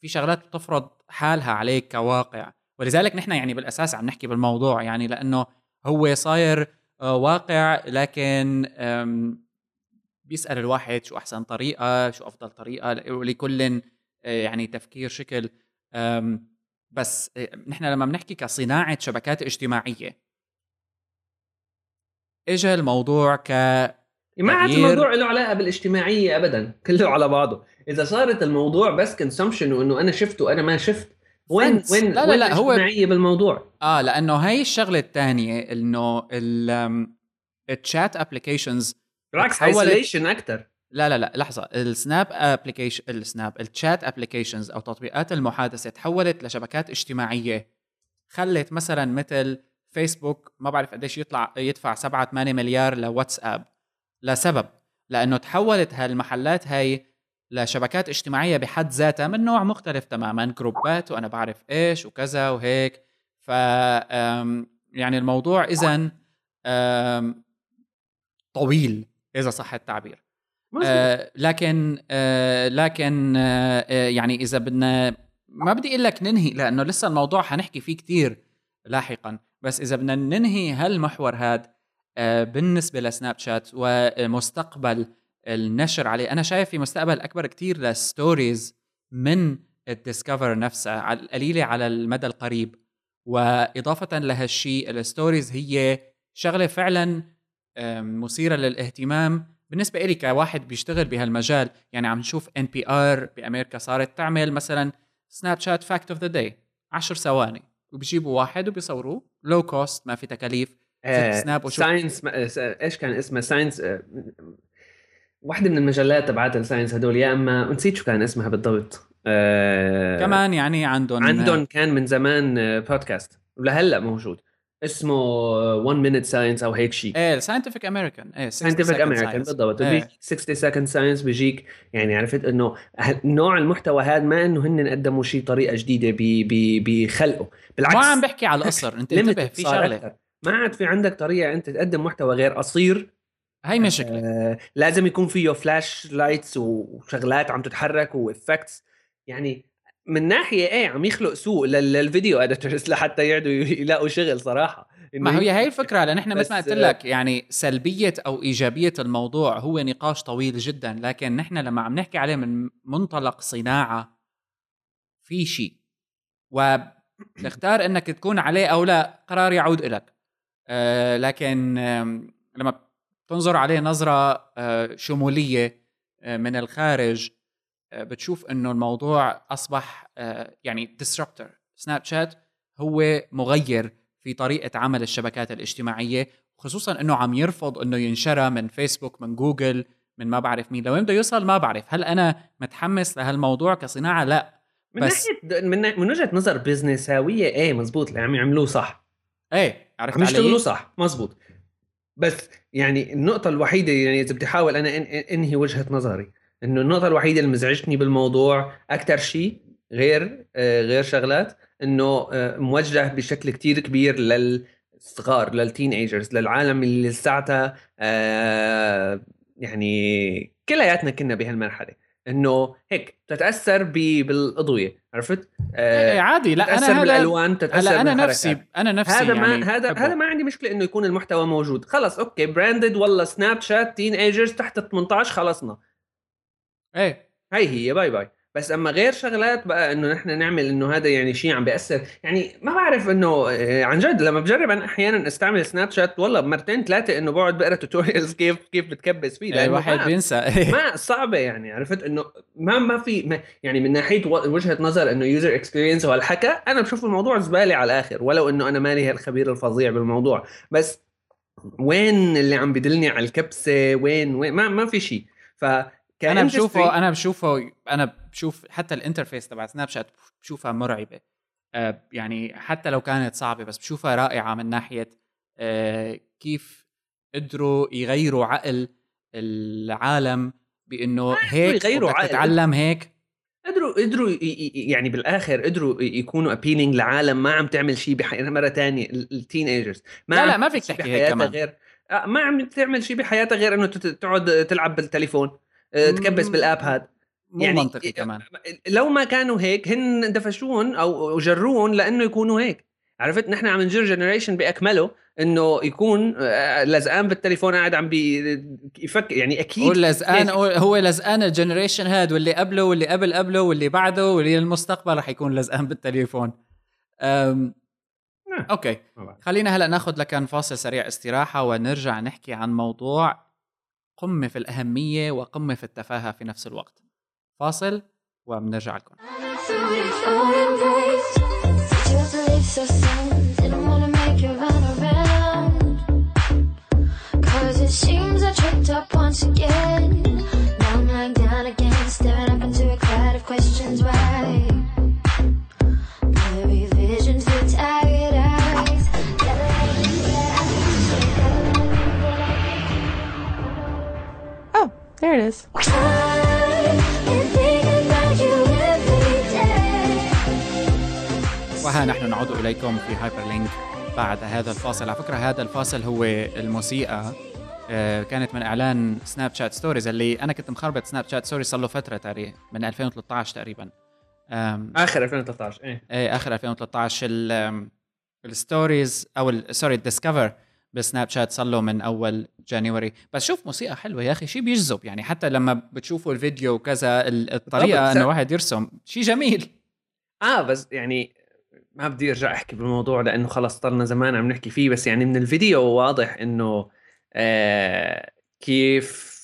في شغلات بتفرض حالها عليك كواقع. ولذلك نحن يعني بالأساس عم نحكي بالموضوع يعني لأنه هو صاير واقع لكن بيسأل الواحد شو أحسن طريقة شو أفضل طريقة ولكل آه، يعني تفكير شكل بس آه، نحن لما بنحكي كصناعة شبكات اجتماعية اجى الموضوع ك ما عاد الموضوع له علاقة بالاجتماعية ابدا كله على بعضه. إذا صارت الموضوع بس consumption وإنه أنا شفت وأنا ما شفت وين وين لا لا لا هو بالموضوع؟ آه لأنه هي الشغلة الثانية إنه ال chat applications بالعكس isolation أكثر لا لا لا لحظة. السناب application السناب ال chat applications أو تطبيقات المحادثة تحولت لشبكات اجتماعية. خلت مثلا مثل فيسبوك ما بعرف قديش يطلع يدفع 7 8 مليار لواتساب لسبب لأنه تحولت هالمحلات هاي لشبكات اجتماعية بحد ذاتها من نوع مختلف تماما group ات وأنا بعرف إيش وكذا وهيك. ف يعني الموضوع اذا طويل إذا صح التعبير. آه لكن آه لكن آه, آه، يعني إذا بدنا ما بدي أقول لك ننهي لأنه لسه الموضوع حنحكي فيه كتير لاحقا. بس إذا بدنا ننهي هالمحور هذا آه بالنسبة لسناب شات ومستقبل النشر عليه. أنا شايف في مستقبل أكبر كتير للستوريز من الديسكفر نفسها على القليله على المدى القريب. وإضافة لهالشيء ال stories هي شغلة فعلا مثيرة للاهتمام. بالنسبة لي كواحد بيشتغل بهالمجال يعني عم نشوف NPR بأمريكا صارت تعمل مثلا سناب شات fact of the day 10 ثواني. وبيجيبوا واحد وبيصوروه low cost ما في تكاليف. snap science إيش كان اسمه؟ science واحدة من المجلات تبعت ال science هدول يا أما نسيت شو كان اسمها بالضبط. آه كمان يعني عندهم عندهم كان من زمان بودكاست ولهلأ موجود. اسمه 1 minute science أو هيك شيء إيه Scientific American إيه Scientific American بالضبط. إيه. 60 second science بيجيك يعني عرفت إنه نوع المحتوى هذا ما إنه هن قدموا شيء طريقة جديدة بخلقه بالعكس ما عم بحكي على القصر انت (laughs) انتبه في شغلة. ما عاد في عندك طريقة أنت تقدم محتوى غير قصير هاي مشكلة آه لازم يكون فيه flash lights وشغلات عم تتحرك و effects يعني من ناحية إيه عم يخلق سوق للفيديو اديتورز (laughs) لحتى يقعدوا يلاقوا شغل صراحة. ما هي هي الفكرة لأن إحنا مثل ما قلت لك يعني سلبية أو إيجابية الموضوع هو نقاش طويل جدا لكن نحن لما عم نحكي عليه من منطلق صناعة في شيء. وتختار إنك تكون عليه أو لا قرار يعود لك آه لكن لما تنظر عليه نظرة آه شمولية آه من الخارج آه، بتشوف إنه الموضوع أصبح يعني ديسربتر سناب شات هو مغير في طريقة عمل الشبكات الاجتماعية خصوصا إنه عم يرفض إنه ينشرى من فيسبوك من جوجل من ما بعرف مين. لوين بده يوصل ما بعرف هل أنا متحمس لهالموضوع كصناعة؟ لا. من بس ناحية من, من وجهة نظر بزنساويه إيه مزبوط اللي عم يعملوه صح. إيه عرفت عم يشتغلوا صح مزبوط بس يعني النقطة الوحيدة يعني إذا بدي أحاول أنا أنهي وجهة نظري إنه النقطة الوحيدة اللي مزعجتني بالموضوع أكثر شيء غير آه غير شغلات إنه آه موجه بشكل كتير كبير للصغار لل teenagers للعالم اللي لساتها آه يعني كلياتنا كنا بهالمرحلة. إنه هيك تتاثر بالاضويه عرفت؟ آه إيه، عادي لا تتأثر أنا بالألوان تتاثر أنا نفسي أنا نفسي هذا ما يعني هذا هذا ما عندي مشكلة إنه يكون المحتوى موجود. خلص okay branded والله سناب شات teenagers تحت 18 خلصنا. إيه. هي هي bye bye بس اما غير شغلات بقى انه نحن نعمل انه هذا يعني شيء عم بيأثر يعني ما بعرف انه آه، عن جد لما بجرب انا أحيانا استعمل سناب شات والله مرتين ثلاثة انه بقعد بقرأ tutorials (laughs) كيف كيف بتكبس فيه لأنه الواحد بينسى. (laughs) ما صعبة يعني عرفت؟ انه ما ما في ما يعني من ناحية وجهة نظر انه user experience وهالحكي أنا بشوف الموضوع زبالة على الآخر ولو انه أنا مالي الخبير الفظيع بالموضوع. بس وين اللي عم بدلني على الكبسة؟ وين وين؟ ما ما في شيء. ف أنا بشوفه أنا بشوفه أنا بشوف حتى ال interface تبع سناب شات بشوفها مرعبة. آه يعني حتى لو كانت صعبة بس بشوفها رائعة من ناحية آه كيف قدروا يغيروا عقل العالم بإنه هيك يغيروا عقل. تتعلم هيك. قدروا قدروا يعني بالآخر قدروا يكونوا appealing لعالم ما عم تعمل شيء بحي... مرة ثانية ال teenagers ما لا لا ما فيك تحكي هيك كمان. غير آه، ما عم تعمل شيء بحياتها غير إنه تقعد تلعب بالتليفون. تكبس بالآب هاد. مو يعني منطقي كمان. لو ما كانوا هيك هن دفشون أو جرون لأنه يكونوا هيك. عرفت؟ نحن عم نجر generation بأكمله إنه يكون آه، لزقان بالتليفون قاعد عم بيفكر يعني أكيد هو لزقان هو لزقان ال generation هاد واللي قبله واللي قبل قبله واللي بعده واللي للمستقبل رح يكون لزقان بالتليفون. أم آه. أوكي. خلينا هلأ ناخذ لكان فاصل سريع استراحة ونرجع نحكي عن موضوع قمه في الاهميه وقمه في التفاهه في نفس الوقت فاصل وبنرجع لكم seems I tripped up once again. Now I'm lying down again, staring up Is. وها نحن نعود إليكم في هايبر لينك بعد هذا الفاصل. على فكرة هذا الفاصل هو الموسيقى. آه، كانت من إعلان سناب شات stories اللي أنا كنت مخربط سناب شات stories صار له فترة تقريبا من 2013 تقريبا. آخر 2013 إيه. إيه آخر 2013 ال stories أو sorry ال Discover بسناب شات صار له من أول جانيوري بس شوف موسيقى حلوة يا أخي شيء بيجذب. يعني حتى لما بتشوفوا الفيديو وكذا الطريقة إنه واحد يرسم شيء جميل. آه بس يعني ما بدي أرجع أحكي بالموضوع لأنه خلص صرنا زمان عم نحكي فيه. بس يعني من الفيديو واضح إنه آه كيف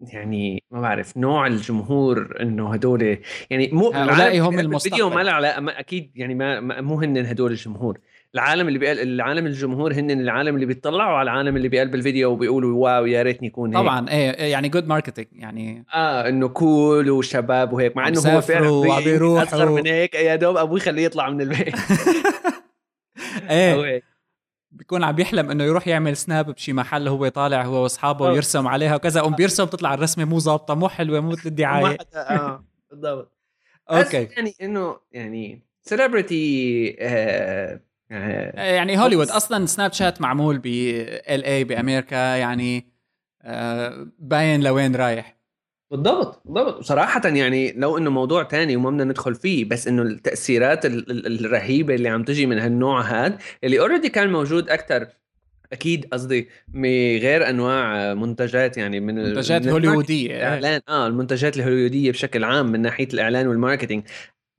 يعني ما بعرف نوع الجمهور إنه هدول يعني مو هؤلاء هم المستقبل الفيديو ما له علاقة أكيد يعني ما مو هن هدول الجمهور. العالم اللي بيقل العالم الجمهور هن العالم اللي بيطلعوا على العالم اللي بقلب الفيديو وبيقولوا واو يا ريتني يكون هيك. طبعا إيه, إيه، يعني good marketing يعني آه إنه cool وشباب وهيك مع إنه هو فعلا اصغر من هيك يا دوب أبوي يخليه يطلع من البيت. (laughs) (laughs) إيه بيكون عم يحلم إنه يروح يعمل سناب بشي محل هو طالع هو وأصحابه آه. ويرسم عليها وكذا قوم بيرسم تطلع الرسمة مو ظابطة مو حلوة مو مثل الدعايه آه بالضبط. (laughs) Okay. يعني إنه يعني celebrity آه يعني هوليوود أصلا سناب شات معمول ب ال اي بامريكا يعني آه باين لوين رايح. بالضبط بالضبط. وصراحة يعني لو إنه موضوع تاني وما بدنا ندخل فيه بس إنه التأثيرات الرهيبة اللي عم تجي من هالنوع هاد اللي already كان موجود أكثر أكيد قصدي غير أنواع منتجات يعني من منتجات هوليوودية إيه. اعلان آه المنتجات الهوليوودية بشكل عام من ناحية الإعلان وال marketing.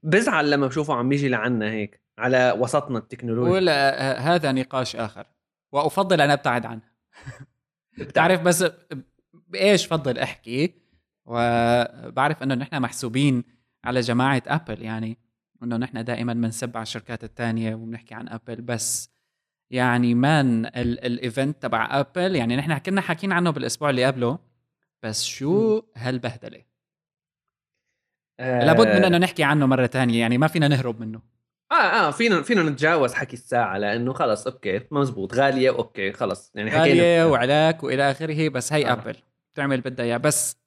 بزعل لما بشوفه عم بيجي لعنا هيك. على وسطنا التكنولوجي. ولا هذا نقاش آخر. وأفضل أن أبتعد عنه. بتعرف بس بإيش فضل أحكي؟ وبعرف أنه نحن محسوبين على جماعة أبل يعني أنه نحن دائما بنسب على الشركات الثانية وبنحكي عن أبل بس يعني man ال event تبع أبل؟ يعني نحن كنا حاكيين عنه بالأسبوع اللي قبله بس شو هالبهدلة؟ آه. لابد من أنه نحكي عنه مرة تانية يعني ما فينا نهرب منه. آه آه فينا فينا نتجاوز حكي الساعة لأنه خلص okay مزبوط غالية okay خلص. يعني حكينا غالية وعلاك وإلى آخره بس هي آه. ابل بتعمل بدها إياه. بس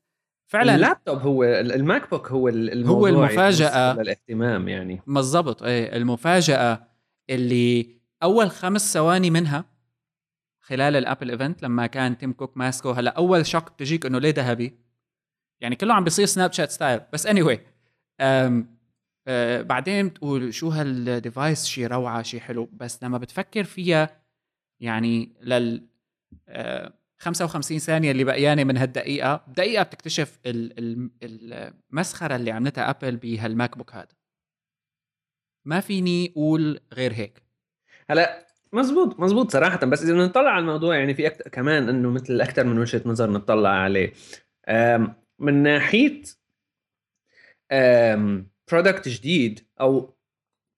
فعلا اللابتوب هو الماك بوك هو هو المفاجأة. للاهتمام يعني. بالضبط إيه المفاجأة اللي أول خمس ثواني منها خلال الابل event لما كان تيم كوك ماسكه. هلأ أول shock بتجيك إنه ليه ذهبي؟ يعني كله عم بيصير سناب شات style بس any anyway آه بعدين بتقول شو هال device شيء روعة شيء حلو بس لما بتفكر فيها يعني لل آه 55 ثانية اللي بقيانه من هالدقيقة دقيقه بتكتشف المسخرة اللي عملتها ابل بهالماك بوك هذا. ما فيني أقول غير هيك. هلا مزبوط مزبوط صراحة بس إذا نطلع على الموضوع يعني في أكتر كمان إنه مثل أكثر من وجهة نظر نطلع عليه. من ناحية product جديد أو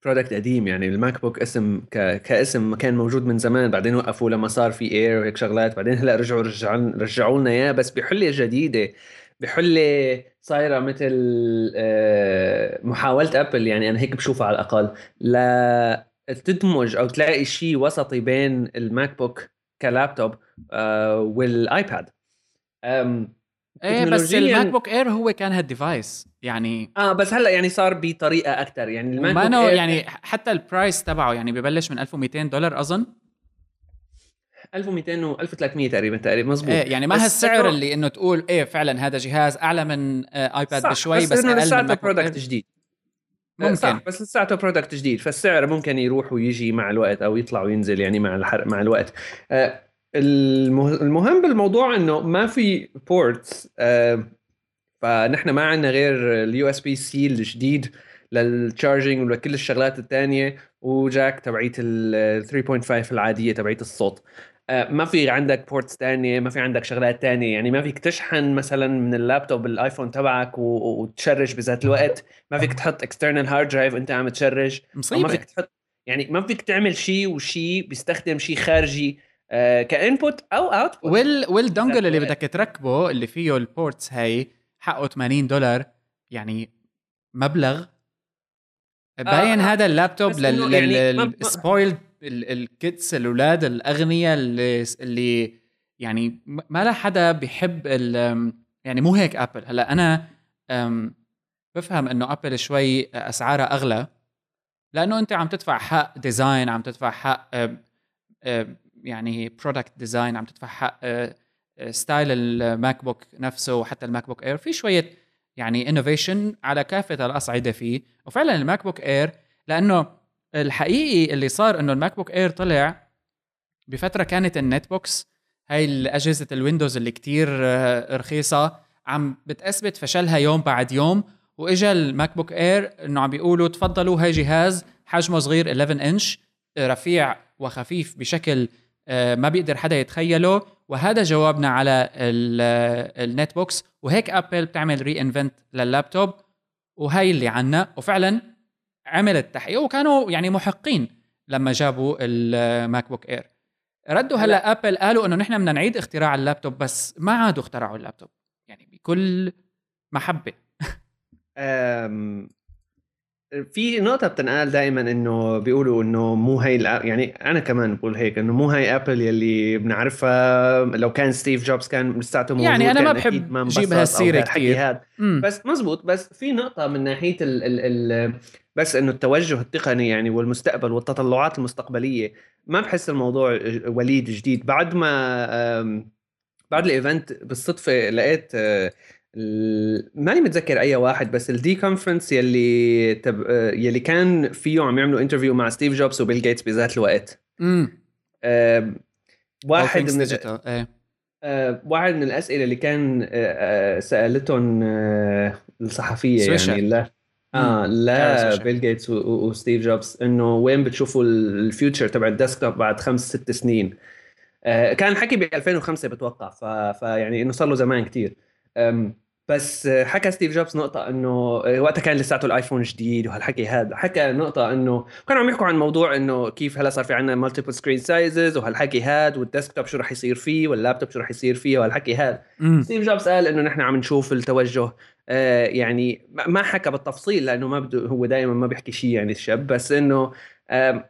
product قديم يعني الماك بوك اسم ك... كاسم كان موجود من زمان بعدين وقفوا لما صار في Air وهيك شغلات بعدين هلأ رجعوا رجعوا رجعوا لنا إياه بس بحلة جديدة بحلة صايرة مثل آه، محاولة ابل يعني أنا هيك بشوفها على الأقل لا تدمج أو تلاقي شيء وسطي بين الماك بوك كلابتوب آه والآيباد. إيه بس الماك بوك Air هو كان هال device. يعني آه بس هلأ يعني صار بطريقة أكثر يعني الماك بوك Air يعني حتى ال price تبعه يعني ببلش من 1200 دولار أظن. 1200 و 1300 تقريبا تقريبا مزبوط إيه يعني ما هالسعر اللي إنه تقول إيه فعلا هذا جهاز أعلى من ايباد آه بشوي بس, بس أقل من product جديد. ممكن صح بس لساته product جديد فالسعر ممكن يروح ويجي مع الوقت أو يطلع وينزل يعني مع الحرق مع الوقت. آه، المهم بالموضوع إنه ما في ports فنحن ما عندنا غير ال USB-C الجديد لل charging ولكل الشغلات الثانية و jack تبعيت ال 3.5 العادية تبعيت الصوت. آه، ما في عندك ports تانية ما في عندك شغلات تانية يعني ما فيك تشحن مثلا من اللابتوب الآيفون تبعك وت charge بذات الوقت. ما فيك تحط external hard drive انت عم ت charge. مصيبة. ما فيك تحط يعني ما فيك تعمل شيء وشيء بيستخدم شيء خارجي. ك input أو output وال وال dongle اللي بدك تركبه اللي فيه ال ports هي حقه 80 دولار يعني مبلغ. باين آه هذا ال laptop لل spoiled يعني ال kids الأولاد الأغنياء اللي اللي يعني ما لا حدا بيحب يعني مو هيك ابل هلأ أنا بفهم إنه ابل شوي أسعارها أغلى لأنه أنت عم تدفع حق design عم تدفع حق يعني product design عم تدفع حق style الماك بوك نفسه وحتى الماك بوك Air في شوية يعني innovation على كافة الأصعدة فيه. وفعلا الماك بوك Air لأنه الحقيقي اللي صار إنه الماك بوك Air طلع بفترة كانت ال netbooks هاي الأجهزة الويندوز اللي كتير آه، رخيصة عم بتثبت فشلها يوم بعد يوم. وإجا الـ MacBook Air إنه عم بيقولوا تفضلوا هاي جهاز حجمه صغير 11 انش رفيع وخفيف بشكل آه، ما بيقدر حدا يتخيله. وهذا جوابنا على الـ netbooks وهيك ابل بتعمل reinvent لل laptop. وهي اللي عنا. وفعلا عملت تحقيق. وكانوا يعني محقين لما جابوا الـ MacBook Air ردوا هلأ ابل قالوا إنه نحن بدنا نعيد اختراع اللابتوب بس ما عادوا اخترعوا اللابتوب. يعني بكل محبة. في نقطة بتنقال دائما إنه بيقولوا إنه مو هي يعني أنا كمان بقول هيك إنه مو هي ابل يلي بنعرفها. لو كان ستيف جوبز كان لساته موجود يعني أنا ما بحب جيب هالسيرة كثير بس مزبوط بس في نقطة من ناحية ال ال ال بس إنه التوجه التقني يعني والمستقبل والتطلعات المستقبلية. ما بحس الموضوع وليد جديد. بعد ما بعد ال event بالصدفة لقيت آه، ماني متذكر أي واحد بس ال D Conference يلي تب... يلي كان فيه عم يعملوا interview مع ستيف جوبز وبيل جيتس بذات الوقت. امم واحد من إيه. آه واحد من الأسئلة اللي كان آه سألتهم آه الصحفية سويشة. يعني لا آه لا بيل جيتس وستيف جوبز إنه وين بتشوفوا ال future تبع ال desktop بعد خمس ست سنين. كان الحكي ب 2005 بتوقع فيعني إنه صار له زمان كثير بس حكى ستيف جوبز نقطة إنه وقتها كان لساته الآيفون جديد وهالحكي هذا. حكى نقطة إنه كانوا عم يحكوا عن موضوع إنه كيف هلا صار في عندنا multiple screen sizes وهالحكي هذا وال desktop شو رح يصير فيه واللابتوب شو رح يصير فيه وهالحكي هذا ستيف جوبز قال إنه نحن عم نشوف التوجه آه يعني ما حكى بالتفصيل لأنه ما بده هو دائما ما بيحكي شيء يعني الشاب بس إنه آه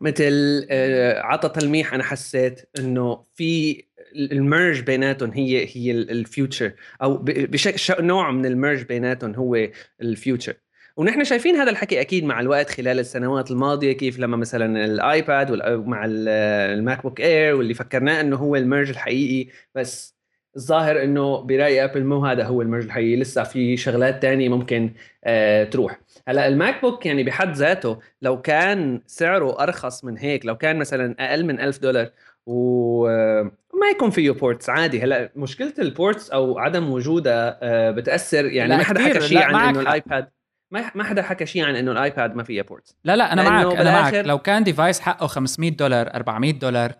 مثل آه عطى تلميح أنا حسيت إنه في ال merge بيناتهم هي هي ال future أو بشكل نوع من ال merge بيناتهم هو ال future. ونحن شايفين هذا الحكي أكيد مع الوقت خلال السنوات الماضية كيف لما مثلا الآيباد مع الماك بوك إير واللي فكرناه إنه هو ال merge الحقيقي بس الظاهر إنه برأي آبل مو هذا هو ال merge الحقيقي لسه في شغلات تانية ممكن آه تروح. هلأ الماك بوك يعني بحد ذاته لو كان سعره أرخص من هيك لو كان مثلا أقل من ألف دولار وما يكون فيه ports عادي. هلا مشكلة ال ports أو عدم وجودها آه، بتأثر. يعني ما حدا حكى شيء عن إنه الآيباد. ما ما حدا حكى شيء عن إنه الآيباد ما فيها ports لا لا أنا معك أنا معك. لو كان device حقه 500 دولار 400 دولار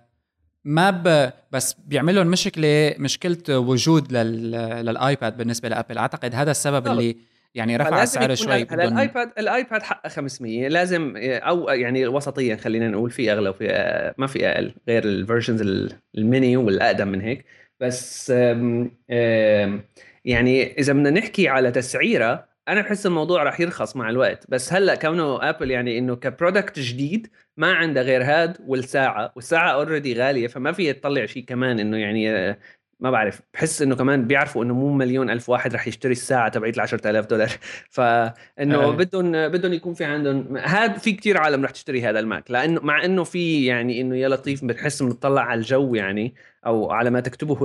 ما ب... بس بيعمل لهم مشكلة مشكله وجود لل... للآيباد بالنسبة لأبل. أعتقد هذا السبب اللي يعني رفع السعر شوي هلا الايباد الايباد حقه 500 لازم أو يعني وسطيا خلينا نقول في أغلى وفي ما في أقل غير ال versions ال mini والأقدم من هيك. بس آم آم يعني إذا بدنا نحكي على تسعيرة أنا بحس الموضوع راح يرخص مع الوقت. بس هلأ كونه ابل يعني إنه ك product جديد ما عنده غير هاد والساعة والساعة already غالية فما في تطلع شيء كمان إنه يعني ما بعرف بحس إنه كمان بيعرفوا إنه مو مليون ألف واحد رح يشتري الساعة تبعت ال 10000 دولار. (laughs) فانه بدهم بدهم يكون في عندهم هذا في كتير عالم رح تشتري هذا الماك. لأنه مع إنه في يعني إنه يا لطيف بتحس بنطلع على الجو يعني أو على ما تكتبه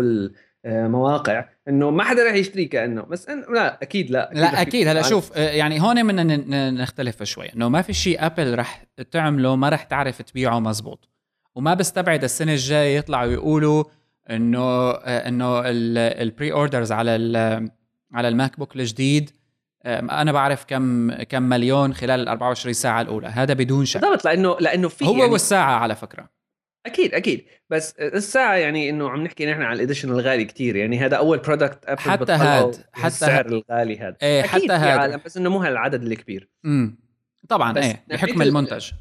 المواقع إنه ما حدا رح يشتري كأنه. بس إنه لا أكيد لا أكيد لا أكيد. هلا شوف آه، يعني هون بدنا نختلف شوي. إنه ما في شيء ابل رح تعمله ما رح تعرف تبيعه مزبوط. وما بستبعد السنة الجاية يطلعوا يقولوا إنه إنه ال pre-orders على على الماك بوك الجديد أنا بعرف كم كم مليون خلال ال 24 ساعة الأولى. هذا بدون شك. بالضبط لأنه لأنه في هو يعني والساعة على فكرة. أكيد أكيد. بس الساعة يعني إنه عم نحكي نحن على ال Edition الغالي كثير يعني هذا أول product ابل حتى هاد حتى السعر الغالي هذا إيه حتى هاد. بس إنه مو هالعدد الكبير. امم طبعا إيه بحكم المنتج.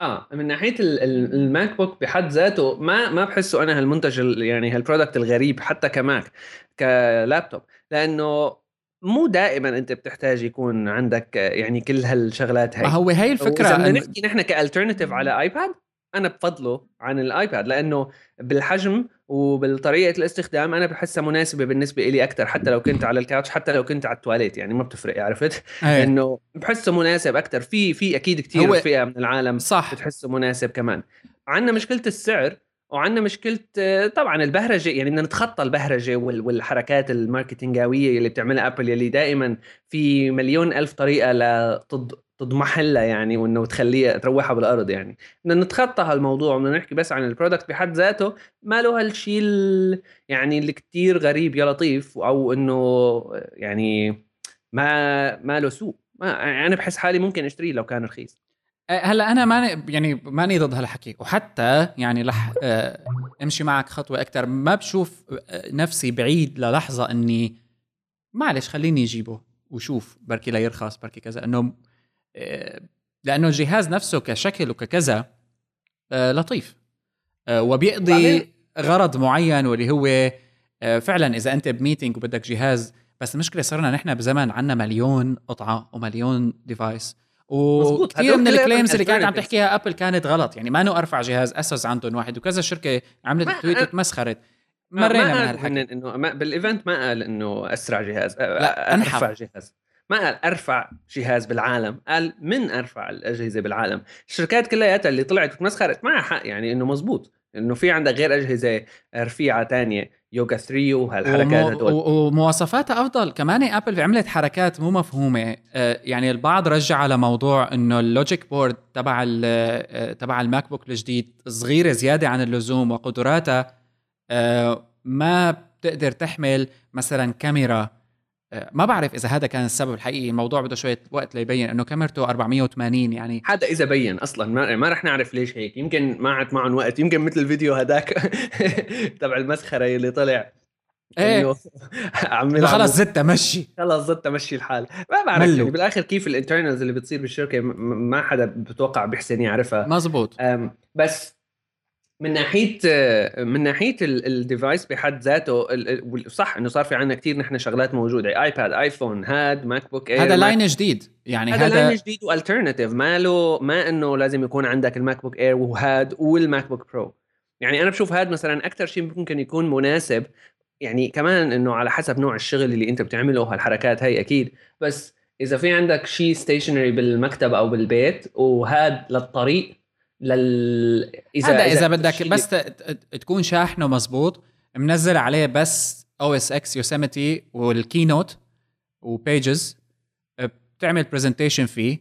آه من ناحية الماك بوك بحد ذاته ما ما بحسه أنا هالمنتج يعني هال product الغريب حتى كماك كلابتوب لأنه مو دائما أنت بتحتاج يكون عندك يعني كل هالشغلات هي ما هو هي الفكرة إذا بدنا نحكي نحن ك alternative على ايباد أنا بفضله عن الايباد لأنه بالحجم وبالطريقة الاستخدام أنا بحسها مناسبة بالنسبة لي أكثر حتى لو كنت على ال couch حتى لو كنت على التواليت يعني ما بتفرق عرفت؟ إنه بحسه مناسب أكثر في في أكيد كثير فئة من العالم صح. بتحسه مناسب كمان. عندنا مشكلة السعر وعندنا مشكلة طبعا البهرجة يعني بدنا نتخطى البهرجة والحركات الماركتينجاوية اللي بتعملها ابل يلي دائما في مليون ألف طريقة لتض تضمح لها يعني وإنه تخليها تروحها بالأرض يعني. بدنا نتخطى هالموضوع وبدنا نحكي بس عن ال product بحد ذاته ما له هالشيء يعني اللي كثير غريب يا لطيف أو إنه يعني ما ما له سوق ما أنا بحس حالي ممكن أشتريه لو كان رخيص. أه، هلأ أنا ماني يعني ماني ضد هالحكي. وحتى يعني رح أه، أمشي معك خطوة أكثر ما بشوف أه، نفسي بعيد للحظة إني معلش خليني أجيبه. وشوف بركي لا يرخص بركي كذا إنه لأنه الجهاز نفسه كشكل وككذا آه، لطيف. آه، وبيقضي غرض معين واللي هو آه، فعلا إذا أنت ب meeting وبدك جهاز بس المشكلة صرنا نحن بزمن عندنا مليون قطعة ومليون device وكثير من ال claims اللي كانت عم تحكيها ابل كانت غلط. يعني ما انه أرفع جهاز إس إس عندهم واحد وكذا شركة عملت tweet وتمسخرت. مرينا من هالحكي. انه بال event ما قال إنه أسرع جهاز لا أرفع جهاز. ما قال أرفع جهاز بالعالم قال من أرفع الأجهزة بالعالم؟ الشركات كلياتها اللي طلعت وتمسخرت معها حق يعني إنه مزبوط إنه في عندك غير أجهزة رفيعة تانية يوغا 3 وهالحركات هدول. ومواصفاتها أفضل. كمان ابل عملت حركات مو مفهومة. آه، يعني البعض رجع على موضوع إنه ال logic board تبع آه، تبع الماك بوك الجديد صغيرة زيادة عن اللزوم وقدراتها آه، ما بتقدر تحمل مثلا كاميرا ما بعرف إذا هذا كان السبب الحقيقي. الموضوع بده شوية وقت ليبين إنه كاميرته 480 يعني. هذا إذا بين أصلا. ما, ما رح نعرف ليش هيك. يمكن ما عاد معهم وقت. يمكن مثل الفيديو هذاك (laughs) تبع المسخرة اللي طلع. إيه. (laughs) عم خلص زدت مشي. خلص زدت مشي الحال. ما بعرف يعني بالآخر كيف الانترنالز اللي بتصير بالشركة ما حدا بتوقع بيحسن يعرفها. مزبوط. بس من ناحية من ناحية ال device بحد ذاته صح إنه صار في عندنا كثير نحن شغلات موجودة ايباد ايفون هاد ماك بوك اير هذا line جديد يعني هذا line جديد و alternative ما له ما إنه لازم يكون عندك الماك بوك اير وهاد والماك بوك برو يعني أنا بشوف هاد مثلا أكثر شيء ممكن يكون مناسب يعني كمان إنه على حسب نوع الشغل اللي أنت بتعمله هالحركات هي أكيد بس إذا في عندك شيء stationary بالمكتب أو بالبيت وهاد للطريق لل اذا هذا إذا, إذا بدك بس تكون شاحنه مزبوط منزل عليه بس OS X يوسيميتي والكينوت وبيجز بتعمل presentation فيه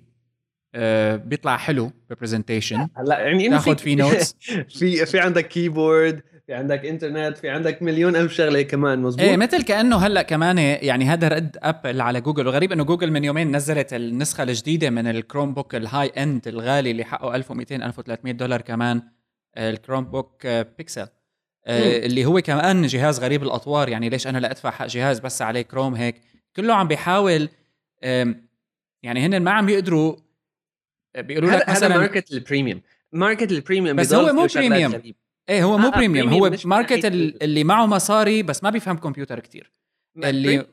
آه، بيطلع حلو بال presentation هلا يعني تاخذ فيه notes (laughs) في في عندك keyboard في عندك انترنت في عندك مليون ألف شغلة كمان مزبوط إيه مثل كأنه هلأ كمان يعني هذا رد أبل على جوجل. وغريب إنه جوجل من يومين نزلت النسخة الجديدة من الكروم بوك ال high end الغالي اللي حقه 1200 1300 دولار كمان الكروم بوك بيكسل اللي هو كمان جهاز غريب الأطوار. يعني ليش أنا لا أدفع حق جهاز بس عليه كروم هيك؟ كله عم بيحاول يعني هن ما عم بيقدروا بيقولوا لك مثلا هذا market ال premium market ال premium بس هو مو premium إيه هو مو آه premium هو market اللي معه مصاري بس ما بيفهم كمبيوتر كتير. اللي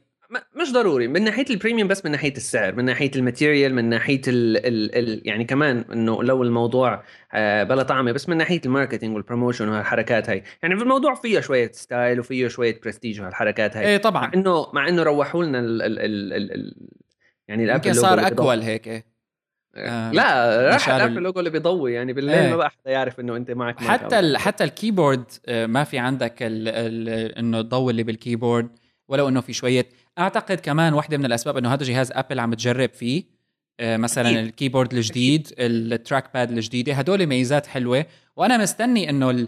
مش ضروري من ناحية ال premium بس من ناحية السعر من ناحية ال material من ناحية ال ال ال يعني كمان إنه لو الموضوع آه بلا طعمة بس من ناحية ال marketing وال promotion وهالحركات هاي. يعني في الموضوع فيه شوية style وفيه شوية برستيج وهالحركات هاي إيه طبعا. مع إنه مع إنه روحوا لنا ال ال ال ال ال يعني الأبل صار اكول هيك إيه. آه لا راح الابل اللوجو اللي بيضوي يعني بالليل إيه. ما بقى حدا يعرف إنه أنت معك حتى ال حتى ال keyboard آه ما في عندك ال ال إنه الضوء اللي بال keyboard ولو إنه في شوية. أعتقد كمان واحدة من الأسباب إنه هذا جهاز ابل عم تجرب فيه آه مثلا أكيد. ال keyboard الجديد ال trackpad الجديدة هدول ميزات حلوة. وأنا مستني إنه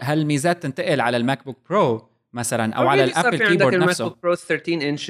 هالميزات تنتقل على الماك بوك برو مثلا أو على الأبل keyboard نفسه. الماك برو 13 إنش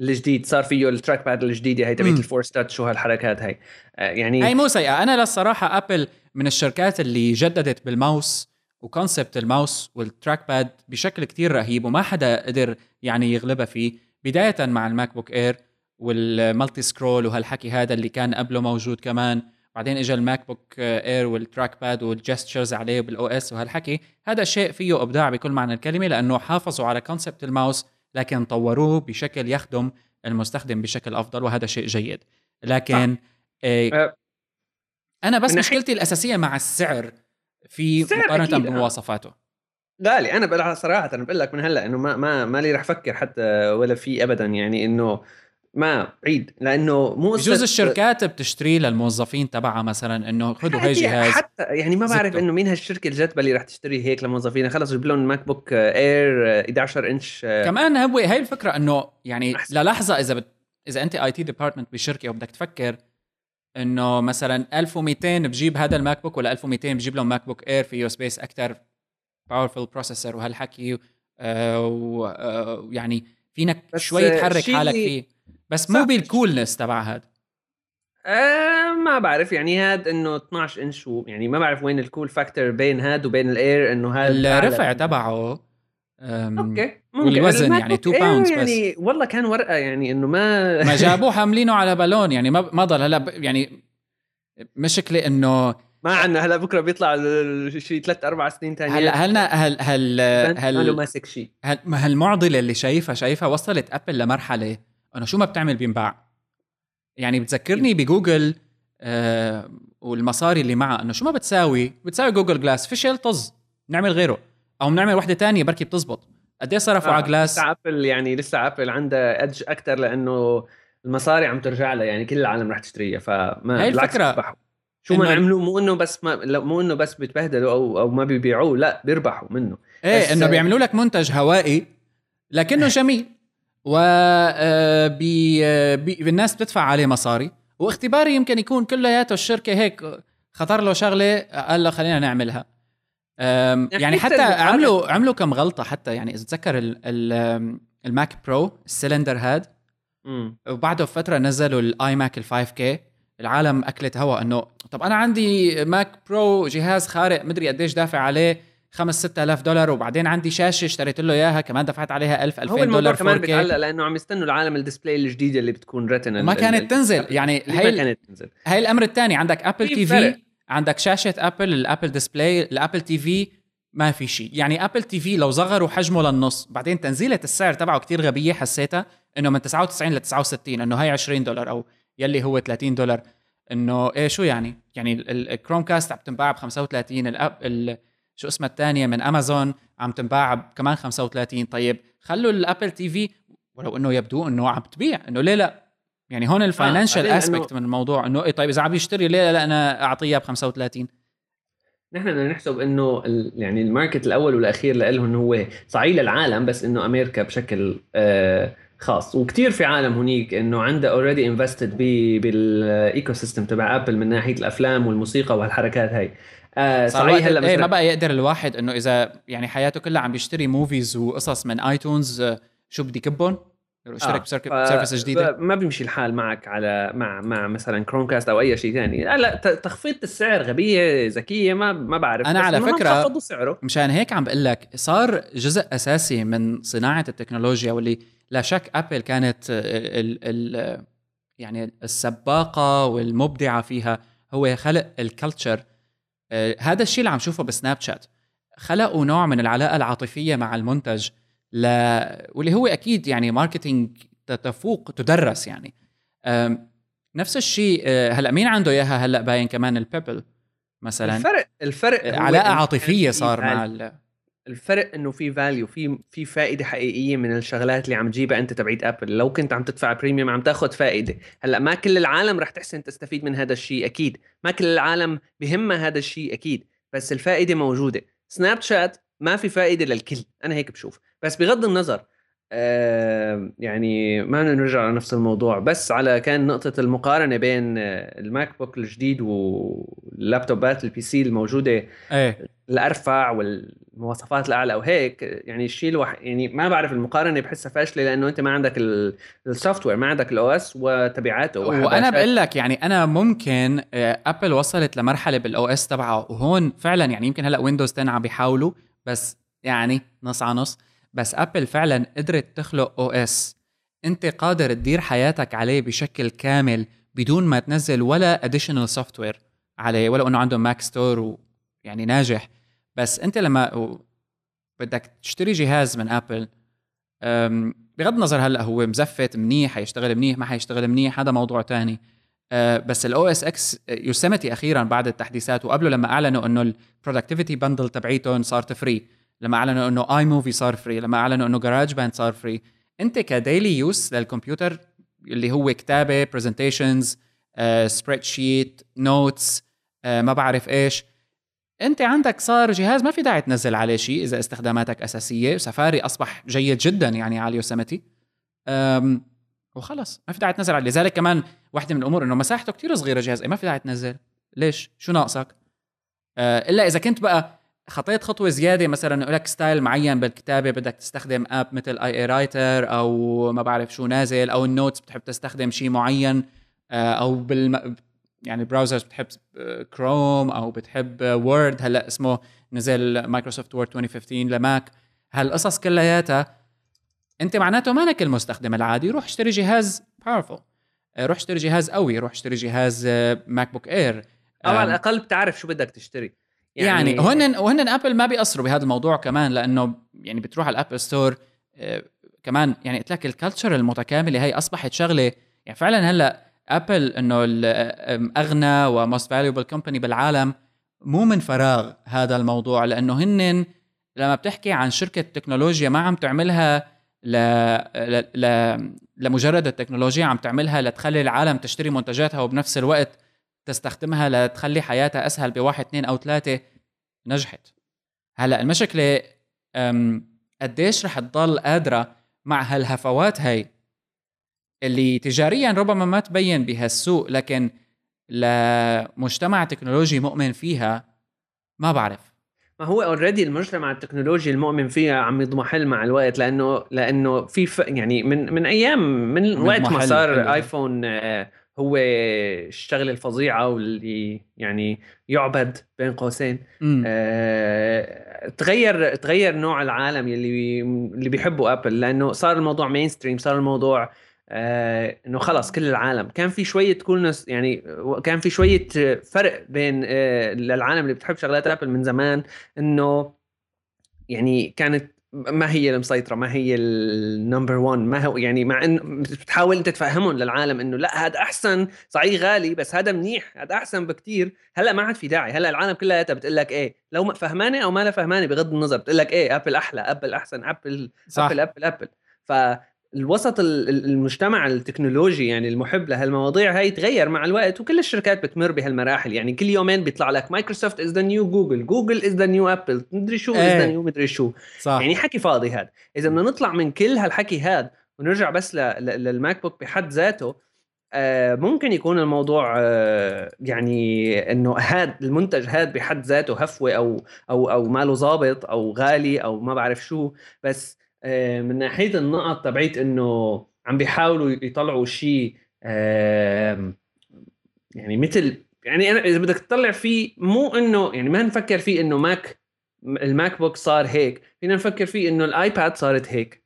الجديد. صار فيه ال trackpad الجديدة هي تبعت ال force touch وهالحركات هي آه، يعني هي مو سيئة. أنا للصراحة أبل من الشركات اللي جددت بال mouse و concept ال mouse وال trackpad بشكل كتير رهيب وما حدا قدر يعني يغلبها فيه. بداية مع الماك بوك إير وال multi scroll وهالحكي هذا اللي كان قبله موجود كمان. بعدين اجى الماك بوك اير وال trackpad وال gestures عليه بال OS وهالحكي هذا شيء فيه إبداع بكل معنى الكلمة لأنه حافظوا على concept ال mouse لكن طوروه بشكل يخدم المستخدم بشكل أفضل وهذا شيء جيد. لكن إيه أه أنا بس مشكلتي الأساسية مع السعر في مقارنة آه. بمواصفاته. غالي أنا بقول صراحة أنا بقول لك من هلأ إنه ما ما ما لي رح أفكر حتى ولا في ابدا يعني إنه ما عيد. لأنه مو بجوز الشركات بتشتري للموظفين تبعها مثلا إنه خذوا هي جهاز حتى يعني ما بعرف إنه مين هالشركة الجدبة اللي رح تشتري هيك لموظفينها خلص جيب لهم ماك بوك اير 11 إنش. كمان هو هي الفكرة إنه يعني أحسن. للحظه إذا بت... إذا أنت IT department بشركة وبدك تفكر إنه مثلا 1200 بجيب هذا الماك بوك ولا 1200 بجيب لهم ماك بوك اير فيه space أكثر powerful processor وهالحكي آه ويعني آه فينك شوي تحرك حالك فيه. بس مو بال coolness تبع هذا آه ما بعرف يعني هاد إنه 12 إنش يعني ما بعرف وين ال cool factor بين هاد وبين الاير إنه هاد الرفع تبعه okay ممكن. والوزن يعني 2 pounds يعني بس. يعني والله كان ورقة يعني إنه ما ما (laughs) جابوه حاملينه على بالون يعني ما ما ضل هلا يعني مشكلة إنه ما عندنا هلا بكرة بيطلع شيء ثلاث أربع سنين ثانية هلا هلنا هل هل هل هل ماسك شيء هل هالمعضله اللي شايفها شايفها وصلت أبل لمرحلة انه شو ما بتعمل بينباع. يعني بتذكرني بجوجل آه والمصاري اللي معها. أنه شو ما بتساوي؟ بتساوي جوجل جلاس. فشل طز نعمل غيره. أو بنعمل وحدة تانية بركي بتزبط. قد إيه صرفوا آه على جلاس؟ لسه ابل يعني لسه ابل عندها edge أكثر لأنه المصاري عم ترجع لها. يعني كل العالم رح تشتريها. فما هي الفكرة. شو ما عملوا مو إنه بس ما مو إنه بس بيتبهدلوا أو أو ما بيبيعوه. لا بيربحوا منه. إيه إنه بيعملوا لك منتج هوائي لكنه (laughs) جميل. و آه، بي آه، بتدفع عليه مصاري. واختباري يمكن يكون كلياته الشركة هيك خطر له شغلة قال له خلينا نعملها. يعني حتى عملوا عملوا كم غلطة حتى يعني إذا تذكر الماك برو السلندر هاد. وبعده بفترة نزلوا الاي ماك ال 5K. العالم أكلت هوا إنه طب أنا عندي ماك برو جهاز خارق مدري قديش دافع عليه. 5 6000 دولار وبعدين عندي شاشة اشتريت له إياها كمان دفعت عليها 1000 2000 هو الموضوع دولار كمان 4K. بيتعلق لأنه عم يستنوا العالم ال display الجديده اللي بتكون ريتنا ما كانت تنزل. يعني هي ما كانت تنزل. هي الأمر الثاني عندك ابل تي. في عندك شاشة ابل الابل display الابل تي في ما في شيء. يعني Apple TV لو صغروا حجمه للنص. بعدين تنزيلة السعر تبعه كتير غبية حسيتها إنه من 99 ل 69 إنه هي 20 دولار أو يلي هو 30 دولار. إنه إيه شو يعني؟ يعني ال- ال- ال Chromecast عم تنباع ب 35 الأب ال شو اسمها الثانية من أمازون عم تنباع كمان 35 طيب خلوا ال Apple TV ولو إنه يبدو إنه عم تبيع إنه ليه لا؟ يعني هون ال financial بعدين aspect من الموضوع إنه إيه طيب إذا عم يشتري ليه لا أنا أعطيها ب 35 نحن بدنا نحسب إنه يعني ال market الأول والأخير لهم هو صعيد العالم بس إنه أمريكا بشكل آه خاص. وكثير في عالم هنيك إنه عنده already invested بال ecosystem تبع Apple من ناحية الأفلام والموسيقى وهالحركات هاي. آه صحيح هلا إيه ما بقى يقدر الواحد إنه إذا يعني حياته كلها عم بيشتري movies وقصص من iTunes آه، شو بدي كبهم؟ اشترك آه، ب service جديدة؟ ما بيمشي الحال معك على مع مع مثلا Chromecast أو أي شيء ثاني لا لا ت- تخفيض السعر غبية ذكية ما ما بعرف بس على خفضوا سعره. مشان هيك عم بقول لك صار جزء أساسي من صناعة التكنولوجيا واللي لا شك Apple كانت ال ال يعني السباقة والمبدعة فيها هو خلق ال culture هذا الشيء اللي عم شوفه ب Snapchat. خلقوا نوع من العلاقة العاطفية مع المنتج ل... واللي هو أكيد يعني marketing تفوق تدرس يعني. نفس الشيء أه، هلأ مين عنده إياها هلأ باين كمان ال Pebble مثلا؟ الفرق الفرق هو علاقة عاطفية صار مع. ال... الفرق إنه في value في في فائدة حقيقية من الشغلات اللي عم تجيبها أنت تبعيت Apple لو كنت عم تدفع premium عم تاخذ فائدة. هلأ ما كل العالم رح تحسن تستفيد من هذا الشيء أكيد. ما كل العالم بهمها هذا الشيء أكيد. بس الفائدة موجودة. Snapchat ما في فائدة للكل. أنا هيك بشوف. بس بغض النظر آه يعني ما نرجع لنفس الموضوع. بس على كان نقطة المقارنة بين ال MacBook الجديد واللابتوبات ال PC الموجودة إيه. الأرفع والمواصفات الأعلى وهيك يعني الشيء الوح... يعني ما بعرف المقارنة بحسها فاشلة لأنه أنت ما عندك ال software ما عندك ال OS وتبعاته وأنا. بقول لك يعني أنا ممكن آه، Apple وصلت لمرحلة بال OS تبعها وهون فعلا يعني يمكن هلأ Windows 10 عم بيحاولوا بس يعني نص على نص بس Apple فعلا قدرت تخلق OS أنت قادر تدير حياتك عليه بشكل كامل بدون ما تنزل ولا additional software عليه ولو إنه عندهم Mac Store ويعني ناجح بس انت لما بدك تشتري جهاز من Apple بغض النظر هلأ هو مزفت منيح حيشتغل منيح ما حيشتغل منيح هذا موضوع تاني. أه، بس ال OS X Yosemite أخيرا بعد التحديثات وقبله لما أعلنوا إنه ال productivity bundle تبعيتهم صارت free لما أعلنوا إنه iMovie صار free لما أعلنوا إنه GarageBand صار free انت ك daily use للكمبيوتر اللي هو كتابة presentations spreadsheet notes ما بعرف إيش أنت عندك صار جهاز ما في داعي تنزل عليه شيء إذا استخداماتك أساسية. سفاري أصبح جيد جدا يعني على ال Yosemite أم، وخلص ما في داعي تنزل عليه. لذلك كمان واحدة من الأمور إنه مساحته كتير صغيرة جهاز. إيه ما في داعي تنزل. ليش؟ شو ناقصك؟ أه إلا إذا كنت بقى خطيت خطوة زيادة مثلا لك style معين بالكتابة بدك تستخدم app مثل اي iA Writer أو ما بعرف شو نازل أو ال notes بتحب تستخدم شيء معين آه، أو بالم... يعني browsers بتحب كروم أو بتحب Word هلا اسمه نزل Microsoft Word 2015 ل Mac. هالقصص كلياتها أنت معناته مانك المستخدم العادي. روح اشتري جهاز powerful روح اشتري جهاز قوي. روح اشتري جهاز MacBook Air أو على الأقل بتعرف شو بدك تشتري. يعني, يعني وهن وهن Apple ما بيقصروا بهذا الموضوع كمان لأنه يعني بتروح على ال Apple Store آه، كمان يعني قلت لك ال culture المتكامله هي أصبحت شغلة يعني فعلا هلأ Apple إنه ال- آه، أغنى و most valuable company بالعالم مو من فراغ هذا الموضوع لأنه هن لما بتحكي عن شركة تكنولوجيا ما عم تعملها ل... ل... ل... لمجرد التكنولوجيا عم تعملها لتخلي العالم تشتري منتجاتها وبنفس الوقت تستخدمها لتخلي حياتها أسهل بواحد اثنين أو ثلاثة نجحت. هلأ المشكلة أم، قديش رح تضل قادرة مع هالهفوات هاي؟ اللي تجاريا ربما ما تبين بهالسوق لكن لمجتمع تكنولوجي مؤمن فيها ما بعرف. ما هو already المجتمع التكنولوجي المؤمن فيها عم يضمحل مع الوقت لأنه لأنه في ف... يعني من من أيام من, وقت ما صار. iPhone آه، هو الشغلة الفظيعة واللي يعني يعبد بين قوسين. آه، تغير تغير نوع العالم اللي اللي بيحبوا Apple لأنه صار الموضوع mainstream صار الموضوع آه إنه خلص كل العالم. كان في شوية coolness يعني كان في شوية فرق بين آه العالم اللي بتحب شغلات Apple من زمان إنه يعني كانت ما هي المسيطرة ما هي ال number 1 ما هو يعني مع انه بتحاول أنت تفهمهم للعالم إنه لا هذا أحسن صحيح غالي بس هذا منيح هذا أحسن بكتير. هلأ ما عاد في داعي. هلأ العالم كلها بتقول لك إيه لو ما فهمانه أو ما لا فهمانه بغض النظر بتقول لك إيه Apple أحلى Apple أحسن Apple صح. Apple Apple Apple ف الوسط المجتمع التكنولوجي يعني المحب لهالمواضيع هاي تغير مع الوقت وكل الشركات بتمر بهالمراحل. يعني كل يومين بيطلع لك مايكروسوفت is the new جوجل جوجل is the new ابل مدري شو is the new مدري شو. صح. يعني حكي فاضي هذا إذا بدنا نطلع من كل هالحكي هذا ونرجع بس للماك بوك بحد ذاته آه ممكن يكون الموضوع آه يعني إنه هاد المنتج هاد بحد ذاته هفوة أو أو أو ماله ظابط أو غالي أو ما بعرف شو. بس من ناحية النقط تبعيت إنه عم بيحاولوا يطلعوا شيء يعني مثل يعني أنا إذا بدك تطلع فيه مو إنه يعني ما نفكر فيه إنه ماك الماك بوك صار هيك فينا نفكر فيه إنه الآيباد صارت هيك.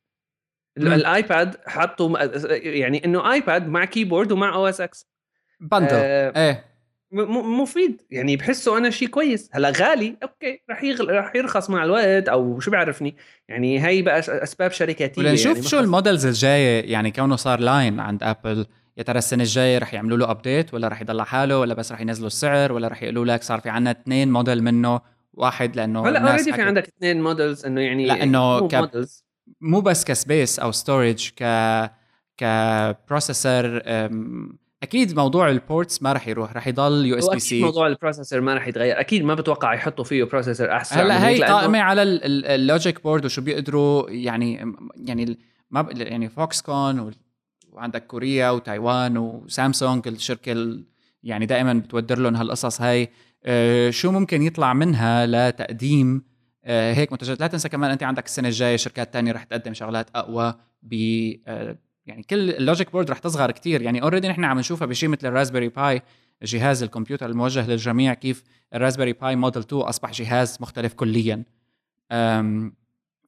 الآيباد حطوا يعني إنه آيباد مع keyboard ومع OS X bundle آه إيه. مفيد. يعني بحسه أنا شيء كويس. هلا غالي أوكي رح يغل... رح يرخص مع الوقت أو شو بعرفني يعني هي بقى أسباب شركاتية ولنشوف يعني شو ال models الجاية يعني كونه صار line عند ابل يا ترى السنة الجاية رح يعملوا له update ولا رح يضل حاله ولا بس رح ينزلوا السعر ولا رح يقولوا لك صار في عندنا اثنين موديل منه واحد لأنه هلا already في عندك اثنين models إنه يعني لا إنه مو, ك... مو بس ك space أو storage ك ك processor أكيد موضوع ال ports ما راح يروح راح يضل USB-C موضوع ال processor ما راح يتغير. أكيد ما بتوقع يحطوا فيه processor أحسن هلأ هي قائمة على ال logic board وشو بيقدروا يعني يعني ما يعني فوكس كون وعندك كوريا وتايوان وسامسونج الشركة يعني دائما بتودر لهم هالقصص هاي. آه، شو ممكن يطلع منها لتقديم؟ آه، هيك منتجات. لا تنسى كمان أنت عندك السنة الجاية شركات تانية رح تقدم شغلات أقوى ب آه، يعني كل ال logic board رح تصغر كتير. يعني already نحن عم نشوفها بشيء مثل الرازبري باي جهاز الكمبيوتر الموجه للجميع كيف الرازبري باي موديل 2 أصبح جهاز مختلف كليا. أم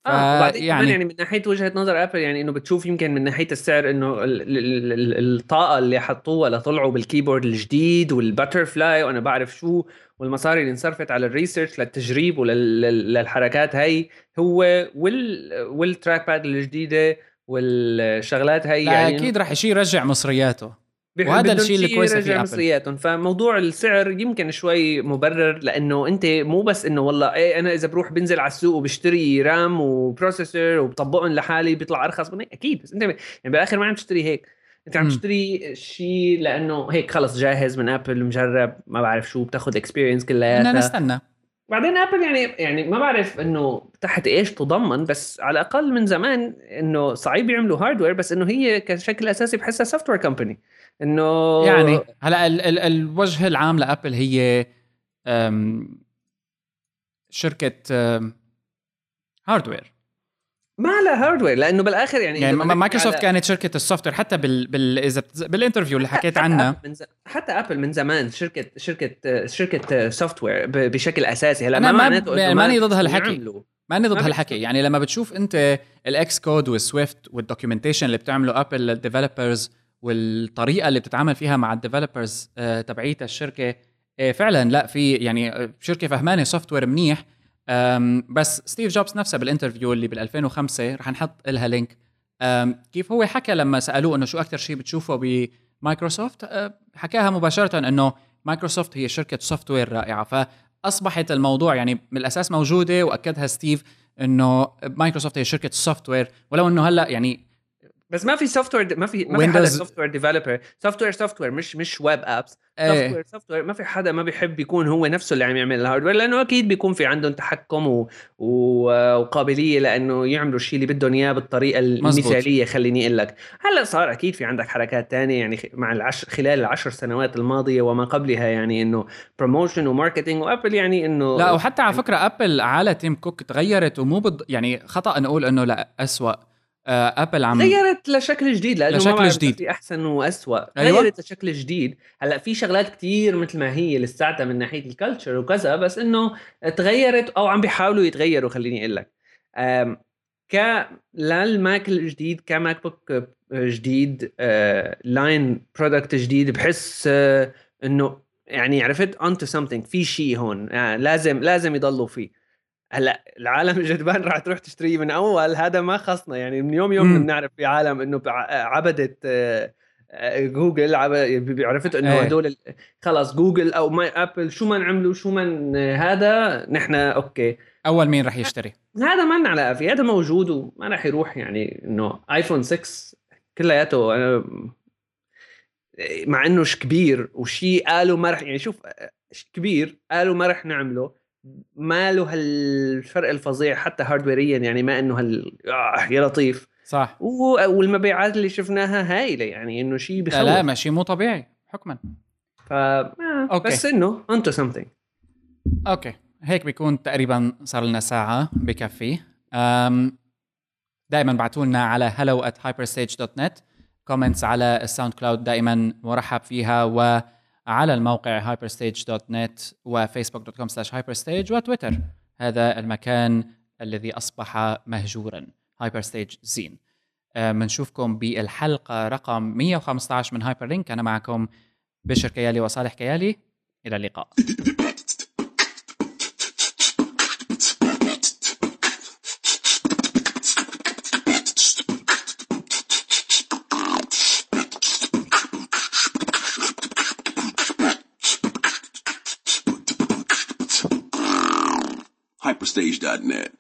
آه وبعدين يعني كمان يعني من ناحية وجهة نظر ابل يعني إنه بتشوف يمكن من ناحية السعر إنه الطاقة اللي حطوها لطلعوا بال keyboard الجديد وال butterfly وأنا بعرف شو والمصاري اللي انصرفت على ال research للتجريب وللحركات هي هو وال وال trackpad الجديدة والشغلات هي يعني أكيد رح يشي يرجع مصرياته. وهذا الشيء اللي كويس في ابل مصرياتهم. فموضوع السعر يمكن شوي مبرر لأنه أنت مو بس إنه والله إيه أنا إذا بروح بنزل على السوق وبشتري RAM و processor وبطبقهم لحالي بيطلع أرخص مني أكيد. بس أنت يعني بالاخر ما عم تشتري هيك. أنت عم تشتري شيء لأنه هيك خلص جاهز من ابل مجرب ما بعرف شو بتاخذ experience كلياتها. بدنا نستنى. بعدين ابل يعني يعني ما بعرف إنه تحت إيش تضمن بس على الأقل من زمان إنه صعيب يعملوا hardware بس إنه هي كشكل أساسي بحسها software company إنه يعني هلأ ال ال الوجه العام لأبل هي شركة hardware ما لها hardware لأنه بالآخر يعني يعني مايكروسوفت على... كانت شركة ال software حتى بال, بال... إذا بال interview اللي حكيت عنه. ز... حتى ابل من زمان شركه شركه شركة software بشكل أساسي. هلا ما معناته ماني ضد هالحكي. ماني ضد هالحكي. يعني لما بتشوف أنت ال Xcode وال Swift وال documentation اللي بتعمله ابل لل developers والطريقة اللي بتتعامل فيها مع ال developers آه، تبعيتها الشركة آه، فعلا لا في يعني آه، شركة فهمانة software منيح بس ستيف جوبز نفسه بال interview اللي بال 2005 رح نحط لها link. كيف هو حكى لما سألوه إنه شو أكثر شيء بتشوفه بمايكروسوفت؟ حكاها مباشرة إنه مايكروسوفت هي شركة software رائعة. فأصبحت الموضوع يعني من الأساس موجودة وأكدها ستيف إنه مايكروسوفت هي شركة software ولو إنه هلأ يعني بس ما في software ما في ما في حدا software developer software software مش مش web apps software software ما في حدا ما بيحب يكون هو نفسه اللي عم يعمل ال hardware لأنه أكيد بيكون في عندهم تحكم و... و... وقابلية لأنه يعملوا الشيء اللي بدهم إياه بالطريقة المثالية خليني أقول لك. هلأ صار أكيد في عندك حركات تانية يعني مع العشر خلال العشر سنوات الماضية وما قبلها يعني إنه promotion و marketing وابل يعني إنه لا وحتى على فكرة ابل على تيم كوك تغيرت ومو بض... يعني خطأ نقول إنه لأ اسوء أبل عم غيرت لشكل جديد لأنه لشكل ما جديد. في أحسن واسوء أيوة. غيرت لشكل جديد هلأ في شغلات كتير مثل ما هي لساتها من ناحية ال culture وكذا بس إنه تغيرت أو عم بيحاولوا يتغيروا خليني أقول لك ك للماك الجديد كماك بوك جديد آه، line product جديد بحس آه، إنه يعني عرفت onto something في شيء هون آه، لازم لازم يضلوا فيه هلأ العالم (laughs) الجدبان راح تروح تشتريه من أول. هذا ما خصنا. يعني من يوم يوم. بنعرف في عالم إنه عبدت آه، آه، جوجل عرفت إنه إيه. هدول خلص جوجل أو ماي آبل شو ما نعملوا شو ما هذا نحن أوكي. أول مين رح يشتري؟ (laughs) هذا ما لنا علاقة فيه. هذا موجود وما راح يروح. يعني إنه آيفون 6 كلياته أنا مع إنه كبير وشيء قالوا ما رح يعني شوف كبير قالوا ما رح نعمله. ما له هالفرق الفظيع حتى hardware يا يعني ما إنه هال آه يا لطيف. صح. و- والمبيعات اللي شفناها هايلة يعني إنه شيء لا بخوف. لا ماشي مو طبيعي حكما. ف آه، أوكي. بس إنه onto something أوكي. هيك بيكون تقريبا صار لنا ساعة بكفي. دائما بعتوا لنا على hello at hyperstage.net comments على ال SoundCloud دائما مرحب فيها وعلى الموقع hyperstage.net و Facebook.com slash hyperstage وتويتر. هذا المكان الذي أصبح مهجورا. Hyperstage زين. بنشوفكم بالحلقة رقم 115 من هايبر لينك أنا معكم بشر كيالي وصالح كيالي. إلى اللقاء. Hyperstage.net.